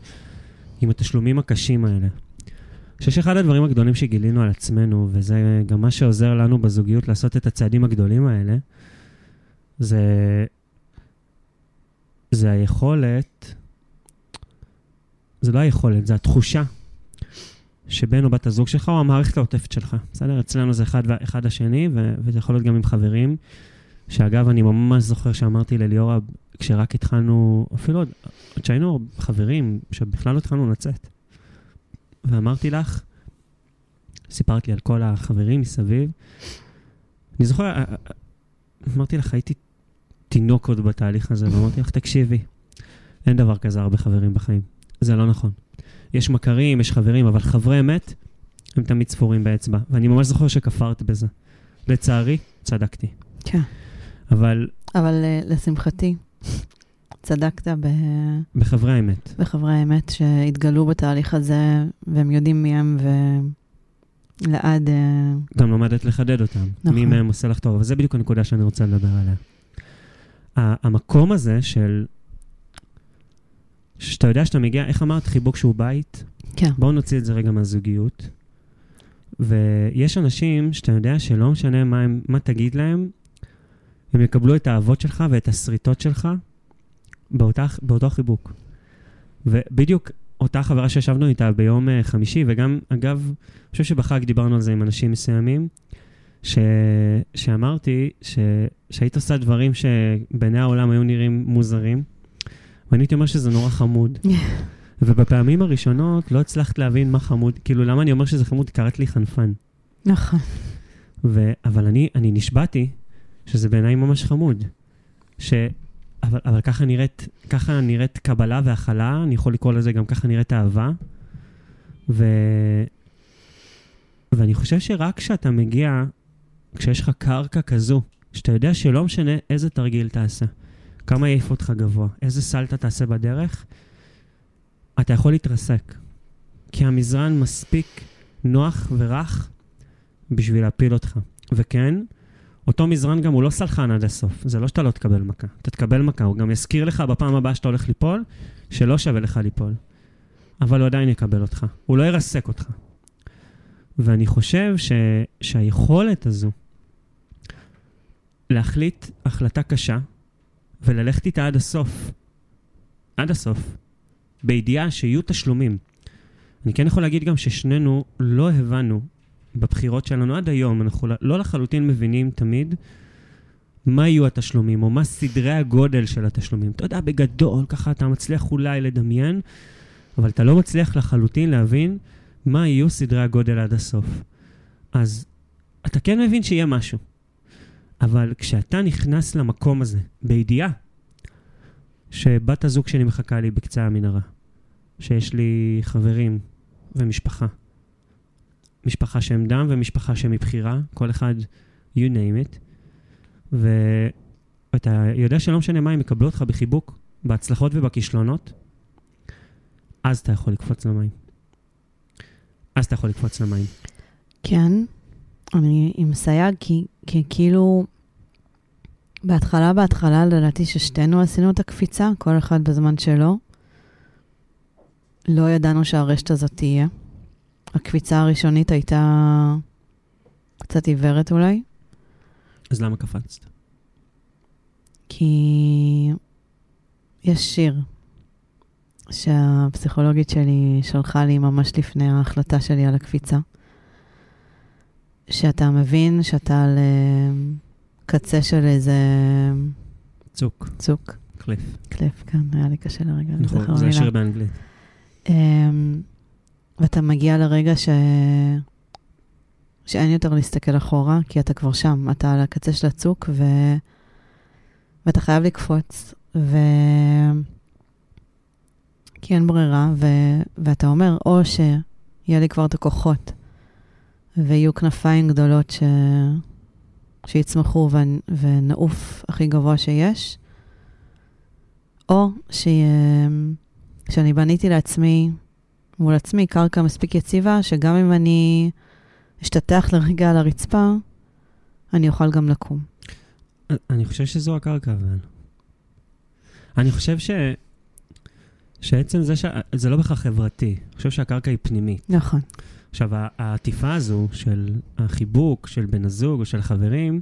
עם התשלומים הקשים האלה. אני חושב שאחד הדברים הגדולים שגילינו על עצמנו, וזה גם מה שעוזר לנו בזוגיות לעשות את הצעדים הגדולים האלה, זה, זה היכולת, זה לא היכולת, זה התחושה שבן או בת הזוג שלך או המערכת העוטפת שלך. בסדר? אצלנו זה אחד, אחד השני, ו- וזה יכול להיות גם עם חברים. שאגב, אני ממש זוכר שאמרתי לליאורה, כשרק התחלנו, אפילו עוד, עוד שהיינו חברים, שבכלל לא התחלנו לצאת. ואמרתי לך, סיפרת לי על כל החברים מסביב. אני זוכר, אה, אה, אמרתי לך, הייתי תינוק עוד בתהליך הזה, ואמרתי לך, תקשיבי, אין דבר כזה הרבה חברים בחיים. זה לא נכון. יש מכרים, יש חברים, אבל חברי אמת, הם תמיד ספורים באצבע. ואני ממש זוכר שכפרת בזה. לצערי, צדקתי. כן. אבל אבל אה, לשמחתי, צדקת ב... בחברי האמת. בחברי האמת שהתגלו בתהליך הזה, והם יודעים מי הם, ולעד... אה, גם לומדת לחדד אותם. נכון. מי מהם עושה לך טוב, אבל זה בדיוק הנקודה שאני רוצה לדבר עליה. המקום הזה של... שאתה יודע שאתה מגיע, איך אמרת? חיבוק שהוא בית? כן. בואו נוציא את זה רגע מהזוגיות. ויש אנשים שאתה יודע שלא משנה מה, הם, מה תגיד להם, הם יקבלו את האהבות שלך ואת השריטות שלך באותה, באותו חיבוק. ובדיוק אותה חברה שישבנו איתה ביום אה, חמישי, וגם, אגב, אני חושב שבחג דיברנו על זה עם אנשים מסוימים, ש... שאמרתי ש... שהיית עושה דברים שבעיני העולם היו נראים מוזרים, ואני הייתי אומר שזה נורא חמוד. ובפעמים הראשונות לא הצלחת להבין מה חמוד, כאילו, למה אני אומר שזה חמוד? קראת לי חנפן. נכון. ו... אבל אני, אני נשבעתי שזה בעיניי ממש חמוד. ש... אבל, אבל ככה, נראית, ככה נראית קבלה והכלה, אני יכול לקרוא לזה גם ככה נראית אהבה. ו... ואני חושב שרק כשאתה מגיע, כשיש לך קרקע כזו, שאתה יודע שלא משנה איזה תרגיל תעשה, כמה יעיף אותך גבוה, איזה סלטה תעשה בדרך, אתה יכול להתרסק. כי המזרן מספיק נוח ורך בשביל להפיל אותך. וכן, אותו מזרן גם הוא לא סלחן עד הסוף. זה לא שאתה לא תקבל מכה. אתה תקבל מכה, הוא גם יזכיר לך בפעם הבאה שאתה הולך ליפול, שלא שווה לך ליפול. אבל הוא עדיין יקבל אותך. הוא לא ירסק אותך. ואני חושב ש... שהיכולת הזו להחליט החלטה קשה וללכת איתה עד הסוף, עד הסוף, בידיעה שיהיו תשלומים. אני כן יכול להגיד גם ששנינו לא הבנו בבחירות שלנו עד היום, אנחנו לא לחלוטין מבינים תמיד מה יהיו התשלומים, או מה סדרי הגודל של התשלומים. אתה יודע, בגדול, ככה אתה מצליח אולי לדמיין, אבל אתה לא מצליח לחלוטין להבין מה יהיו סדרי הגודל עד הסוף. אז אתה כן מבין שיהיה משהו, אבל כשאתה נכנס למקום הזה, בידיעה שבת הזוג שלי מחכה לי בקצה המנהרה, שיש לי חברים ומשפחה, משפחה שהם דם ומשפחה שהם מבחירה, כל אחד, you name it. ואתה יודע שלא משנה מה, הם יקבלו אותך בחיבוק, בהצלחות ובכישלונות, אז אתה יכול לקפוץ למים. אז אתה יכול לקפוץ למים. כן, אני עם סייג, כי, כי כאילו, בהתחלה, בהתחלה, לדעתי ששתינו עשינו את הקפיצה, כל אחד בזמן שלו. לא ידענו שהרשת הזאת תהיה. הקפיצה הראשונית הייתה קצת עיוורת אולי. אז למה קפצת? כי יש שיר שהפסיכולוגית שלי שלחה לי ממש לפני ההחלטה שלי על הקפיצה, שאתה מבין שאתה על אה, קצה של איזה... צוק. צוק. קליף. קליף, כן, היה לי קשה לרגע. נכון, זה שיר באנגלית. Um, ואתה מגיע לרגע ש... שאין יותר להסתכל אחורה, כי אתה כבר שם, אתה על הקצה של הצוק, ו... ואתה חייב לקפוץ, ו... כי אין ברירה, ו... ואתה אומר, או שיהיה לי כבר את הכוחות, ויהיו כנפיים גדולות ש... שיצמחו ו... ונעוף הכי גבוה שיש, או ש... שאני בניתי לעצמי מול עצמי קרקע מספיק יציבה, שגם אם אני אשתטח לרגע על הרצפה, אני אוכל גם לקום. אני חושב שזו הקרקע, אבל... אני חושב ש... שעצם זה ש... זה לא בהכרח חברתי. אני חושב שהקרקע היא פנימית. נכון. עכשיו, העטיפה הזו של החיבוק של בן הזוג או של חברים,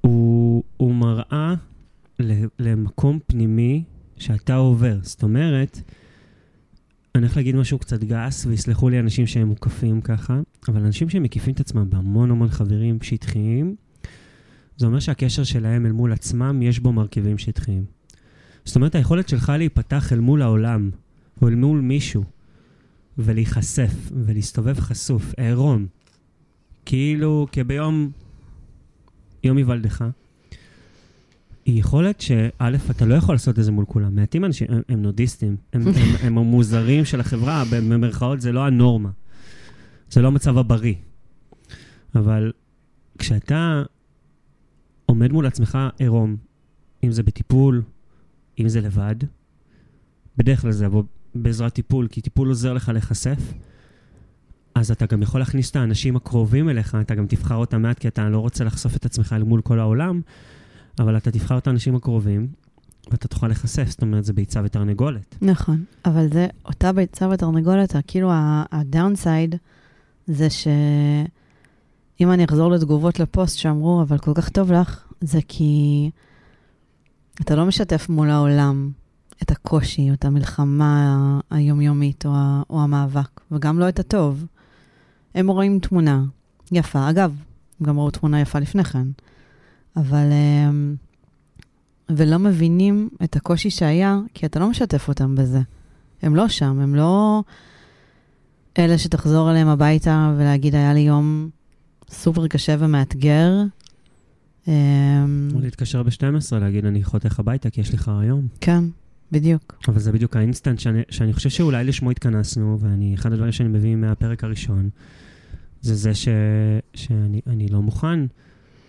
הוא, הוא מראה למקום פנימי שאתה עובר. זאת אומרת, אני הולך להגיד משהו קצת גס, ויסלחו לי אנשים שהם מוקפים ככה, אבל אנשים שמקיפים את עצמם בהמון המון חברים שטחיים, זה אומר שהקשר שלהם אל מול עצמם, יש בו מרכיבים שטחיים. זאת אומרת, היכולת שלך להיפתח אל מול העולם, או אל מול מישהו, ולהיחשף, ולהסתובב חשוף, עירום, כאילו כביום, יום היוולדך, היא יכולת שא', אתה לא יכול לעשות את זה מול כולם. מעטים אנשים, הם, הם נודיסטים, הם, הם, הם המוזרים של החברה, במרכאות זה לא הנורמה. זה לא המצב הבריא. אבל כשאתה עומד מול עצמך עירום, אם זה בטיפול, אם זה לבד, בדרך כלל זה יבוא בעזרת טיפול, כי טיפול עוזר לך להיחשף, אז אתה גם יכול להכניס את האנשים הקרובים אליך, אתה גם תבחר אותם מעט, כי אתה לא רוצה לחשוף את עצמך אל מול כל העולם, אבל אתה תבחר את האנשים הקרובים, ואתה תוכל להיחשף, זאת אומרת, זה ביצה ותרנגולת. נכון, אבל זה אותה ביצה ותרנגולת, כאילו הדאונסייד זה שאם אני אחזור לתגובות לפוסט שאמרו, אבל כל כך טוב לך, זה כי אתה לא משתף מול העולם את הקושי, או את המלחמה היומיומית, או, או המאבק, וגם לא את הטוב. הם רואים תמונה יפה. אגב, גם ראו תמונה יפה לפני כן. אבל... אמ, ולא מבינים את הקושי שהיה, כי אתה לא משתף אותם בזה. הם לא שם, הם לא אלה שתחזור אליהם הביתה ולהגיד, היה לי יום סופר קשה ומאתגר. אמ, או להתקשר ב-12, להגיד, אני חותך הביתה כי יש לך רעיון. כן, בדיוק. אבל זה בדיוק האינסטנט שאני, שאני חושב שאולי לשמו התכנסנו, ואחד הדברים שאני מביא מהפרק הראשון, זה זה ש, שאני לא מוכן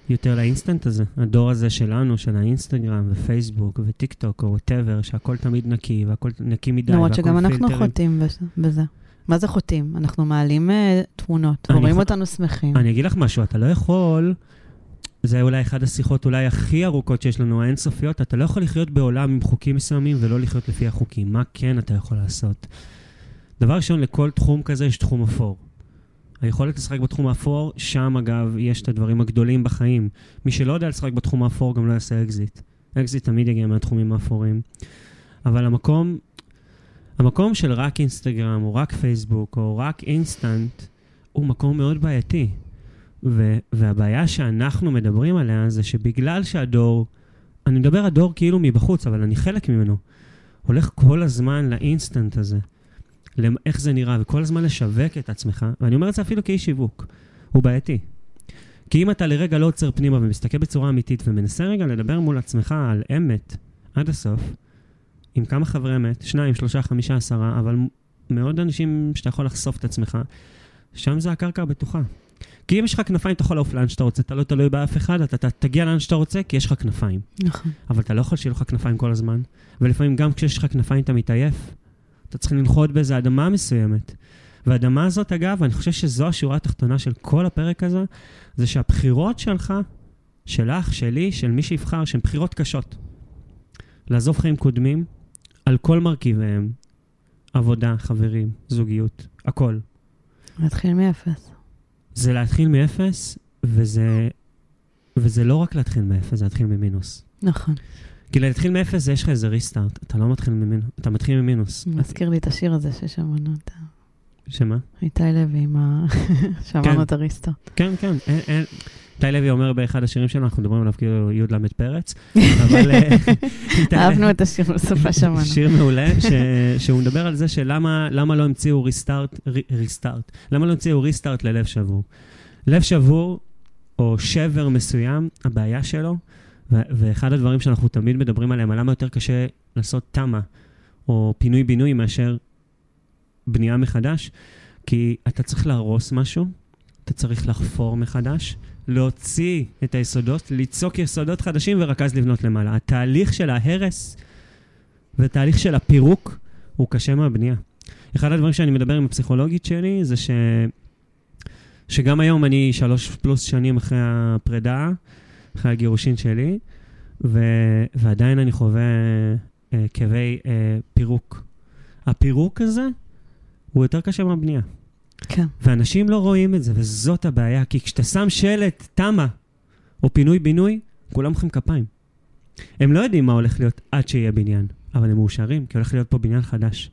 יותר לאינסטנט הזה. הדור הזה שלנו, של האינסטגרם ופייסבוק וטיק טוק או whatever, שהכל תמיד נקי והכל נקי מדי למרות שגם אנחנו פילטרים. חוטאים בזה-. מה זה חוטאים? אנחנו מעלים אה, תמונות, אני ורואים יכול- אותנו שמחים. אני אגיד לך משהו, אתה לא יכול, זה אולי אחת השיחות אולי הכי ארוכות שיש לנו, האינסופיות, אתה לא יכול לחיות בעולם עם חוקים מסוימים ולא לחיות לפי החוקים. מה כן אתה יכול לעשות? דבר ראשון, לכל תחום כזה יש תחום אפור. היכולת לשחק בתחום האפור, שם אגב יש את הדברים הגדולים בחיים. מי שלא יודע לשחק בתחום האפור גם לא יעשה אקזיט. אקזיט תמיד יגיע מהתחומים האפורים. אבל המקום, המקום של רק אינסטגרם, או רק פייסבוק, או רק אינסטנט, הוא מקום מאוד בעייתי. ו- והבעיה שאנחנו מדברים עליה זה שבגלל שהדור, אני מדבר הדור כאילו מבחוץ, אבל אני חלק ממנו, הולך כל הזמן לאינסטנט הזה, למ- איך זה נראה, וכל הזמן לשווק את עצמך, ואני אומר את זה אפילו כאיש שיווק, הוא בעייתי. כי אם אתה לרגע לא עוצר פנימה ומסתכל בצורה אמיתית ומנסה רגע לדבר מול עצמך על אמת עד הסוף, עם כמה חברי אמת, שניים, שלושה, חמישה, עשרה, אבל מאוד אנשים שאתה יכול לחשוף את עצמך, שם זה הקרקע הבטוחה. כי אם יש לך כנפיים, אתה יכול לעוף לאן שאתה רוצה, אתה לא תלוי באף אחד, אתה, אתה תגיע לאן שאתה רוצה, כי יש לך כנפיים. נכון. אבל אתה לא יכול שיהיו לך כנפיים כל הזמן, ולפעמים גם כשיש לך כנפיים אתה מתעייף. אתה צריך לנחות באיזו אדמה מסוימת. והאדמה הזאת, אגב, אני חושב שזו השורה התחתונה של כל הפרק הזה, זה שהבחירות שלך, שלך, שלי, של מי שיבחר, שהן בחירות קשות. לעזוב חיים קודמים על כל מרכיביהם, עבודה, חברים, זוגיות, הכל. נתחיל מאפס. זה להתחיל מאפס, וזה, וזה לא רק להתחיל מאפס, זה להתחיל ממינוס. נכון. כי להתחיל מאפס זה יש לך איזה ריסטארט, אתה לא מתחיל ממינוס, אתה מתחיל ממינוס. מזכיר לי את השיר הזה ששמענו את ה... שמה? איתי לוי עם ה... כן. שאמרנו את הריסטו. כן, כן, אין, אין. איתי לוי אומר באחד השירים שלנו, אנחנו מדברים עליו כאילו י"ל פרץ, אבל... אה, אהבנו את השיר, בסופה שמענו. שיר מעולה. שהוא מדבר על זה שלמה למה לא המציאו ריסטארט, ריסטארט, למה לא המציאו ריסטארט ללב שבור. לב שבור, או שבר מסוים, הבעיה שלו, ואחד הדברים שאנחנו תמיד מדברים עליהם, על למה יותר קשה לעשות תמ"א, או פינוי-בינוי מאשר בנייה מחדש, כי אתה צריך להרוס משהו, אתה צריך לחפור מחדש, להוציא את היסודות, ליצוק יסודות חדשים ורק אז לבנות למעלה. התהליך של ההרס ותהליך של הפירוק הוא קשה מהבנייה. אחד הדברים שאני מדבר עם הפסיכולוגית שלי זה ש... שגם היום אני שלוש פלוס שנים אחרי הפרידה, אחרי הגירושין שלי, ו... ועדיין אני חווה אה, כאבי אה, פירוק. הפירוק הזה הוא יותר קשה מהבנייה. כן. ואנשים לא רואים את זה, וזאת הבעיה, כי כשאתה שם שלט תמה או פינוי-בינוי, כולם מוחאים כפיים. הם לא יודעים מה הולך להיות עד שיהיה בניין, אבל הם מאושרים, כי הולך להיות פה בניין חדש.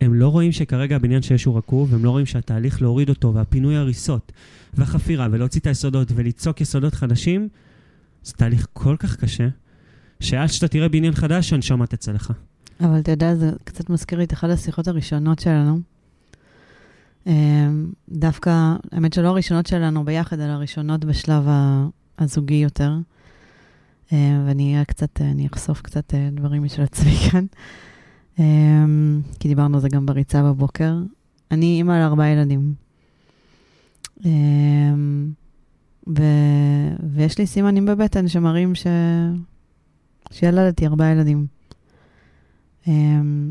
הם לא רואים שכרגע הבניין שיש הוא רקוב, והם לא רואים שהתהליך להוריד אותו, והפינוי הריסות, והחפירה, ולהוציא את היסודות, וליצוק יסודות חדשים, זה תהליך כל כך קשה, שעד שאתה תראה בניין חדש, הנשמה תצא לך. אבל אתה יודע, זה קצת מזכיר לי את אחת השיחות הראשונות שלנו. אמ, דווקא, האמת שלא הראשונות שלנו ביחד, אלא הראשונות בשלב הזוגי יותר. אמ, ואני אהיה קצת, אני אחשוף קצת אה, דברים משל עצמי כאן. אמ, כי דיברנו על זה גם בריצה בבוקר. אני אימא לארבעה ילדים. ו- ויש לי סימנים בבטן שמראים ש... שילדתי ארבעה ילדים. Um,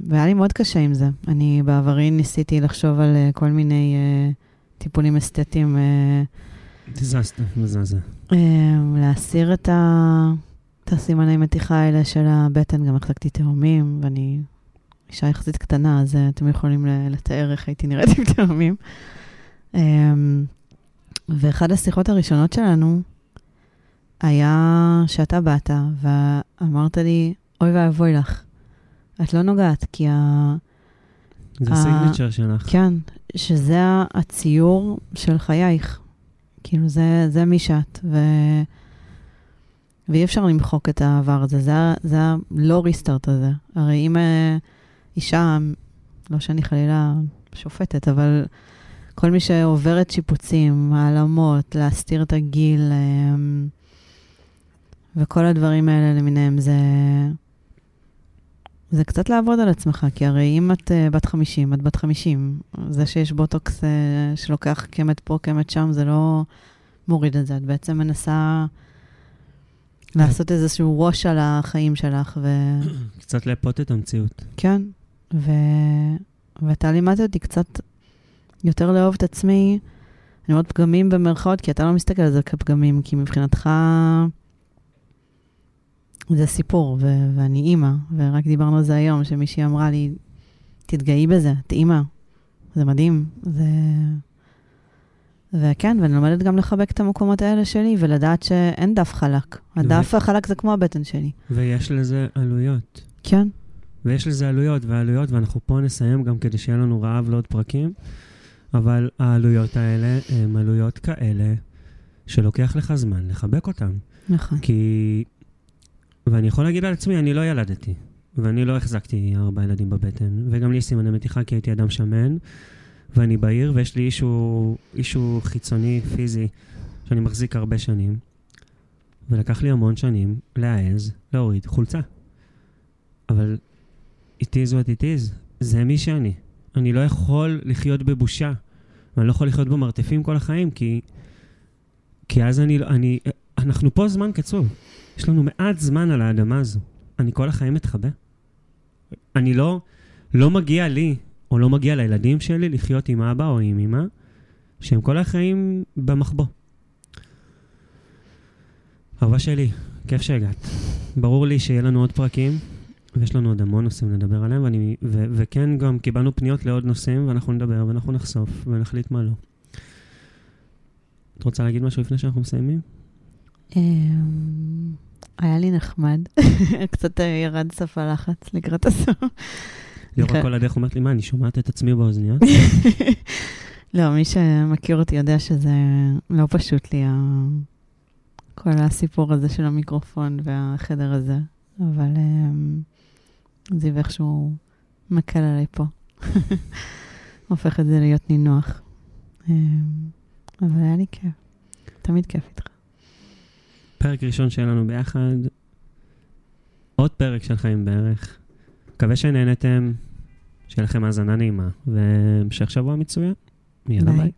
והיה לי מאוד קשה עם זה. אני בעברי ניסיתי לחשוב על uh, כל מיני uh, טיפולים אסתטיים, דיזסטר, מזעזע. um, להסיר את, ה... את הסימני מתיחה האלה של הבטן. גם החזקתי תאומים, ואני אישה יחסית קטנה, אז uh, אתם יכולים לתאר איך הייתי נראית עם תאומים. Um, ואחת השיחות הראשונות שלנו היה שאתה באת ואמרת לי, אוי ואבוי לך. את לא נוגעת, כי ה... זה הסיגנצ'ר שלך. כן, שזה הציור של חייך. כאילו, זה, זה מי שאת, ו... ואי אפשר למחוק את העבר הזה, זה, זה הלא ריסטארט הזה. הרי אם אה, אישה, לא שאני חלילה שופטת, אבל כל מי שעוברת שיפוצים, העלמות, להסתיר את הגיל, אה, וכל הדברים האלה למיניהם, זה... זה קצת לעבוד על עצמך, כי הרי אם את uh, בת 50, את בת 50. זה שיש בוטוקס uh, שלוקח קמת פה, קמת שם, זה לא מוריד את זה. את בעצם מנסה לעשות איזשהו ראש על החיים שלך, ו... קצת לאפות את המציאות. כן, ו... ואתה לימדת אותי קצת יותר לאהוב את עצמי. אני אומרת פגמים במרכאות, כי אתה לא מסתכל על זה כפגמים, כי מבחינתך זה סיפור, ו- ואני אימא, ורק דיברנו על זה היום, שמישהי אמרה לי, תתגאי בזה, את אימא. זה מדהים. זה... וכן, ואני לומדת גם לחבק את המקומות האלה שלי, ולדעת שאין דף חלק. הדף החלק זה כמו הבטן שלי. ויש לזה עלויות. כן. ויש לזה עלויות ועלויות, ואנחנו פה נסיים גם כדי שיהיה לנו רעב לעוד פרקים, אבל העלויות האלה הן עלויות כאלה שלוקח לך זמן לחבק אותן. נכון. כי... ואני יכול להגיד על עצמי, אני לא ילדתי, ואני לא החזקתי ארבעה ילדים בבטן, וגם לי סימני מתיחה כי הייתי אדם שמן, ואני בעיר, ויש לי אישו, אישו חיצוני, פיזי, שאני מחזיק הרבה שנים, ולקח לי המון שנים להעז להוריד חולצה. אבל it is what it is, זה מי שאני. אני לא יכול לחיות בבושה, ואני לא יכול לחיות במרתפים כל החיים, כי, כי אז אני, אני, אנחנו פה זמן קצוב. יש לנו מעט זמן על האדמה הזו. אני כל החיים מתחבא. אני לא, לא מגיע לי, או לא מגיע לילדים שלי לחיות עם אבא או עם אמא, שהם כל החיים במחבוא. אהובה שלי, כיף שהגעת. ברור לי שיהיה לנו עוד פרקים, ויש לנו עוד המון נושאים לדבר עליהם, ואני, ו, וכן, גם קיבלנו פניות לעוד נושאים, ואנחנו נדבר, ואנחנו נחשוף, ונחליט מה לא. את רוצה להגיד משהו לפני שאנחנו מסיימים? אמ, היה לי נחמד. קצת אה, ירד סף הלחץ לקראת הסוף. ליאורה כל הדרך אומרת לי, מה, אני שומעת את עצמי באוזניות? לא, מי שמכיר אותי יודע שזה לא פשוט לי, כל הסיפור הזה של המיקרופון והחדר הזה, אבל אמ, זיו איכשהו מקל עליי פה. הופך את זה להיות נינוח. אמ, אבל היה לי כיף. תמיד כיף איתך. פרק ראשון שלנו ביחד, עוד פרק של חיים בערך. מקווה שנהנתם, שיהיה לכם האזנה נעימה, והמשך שבוע מצוין. יאללה ביי. ביי.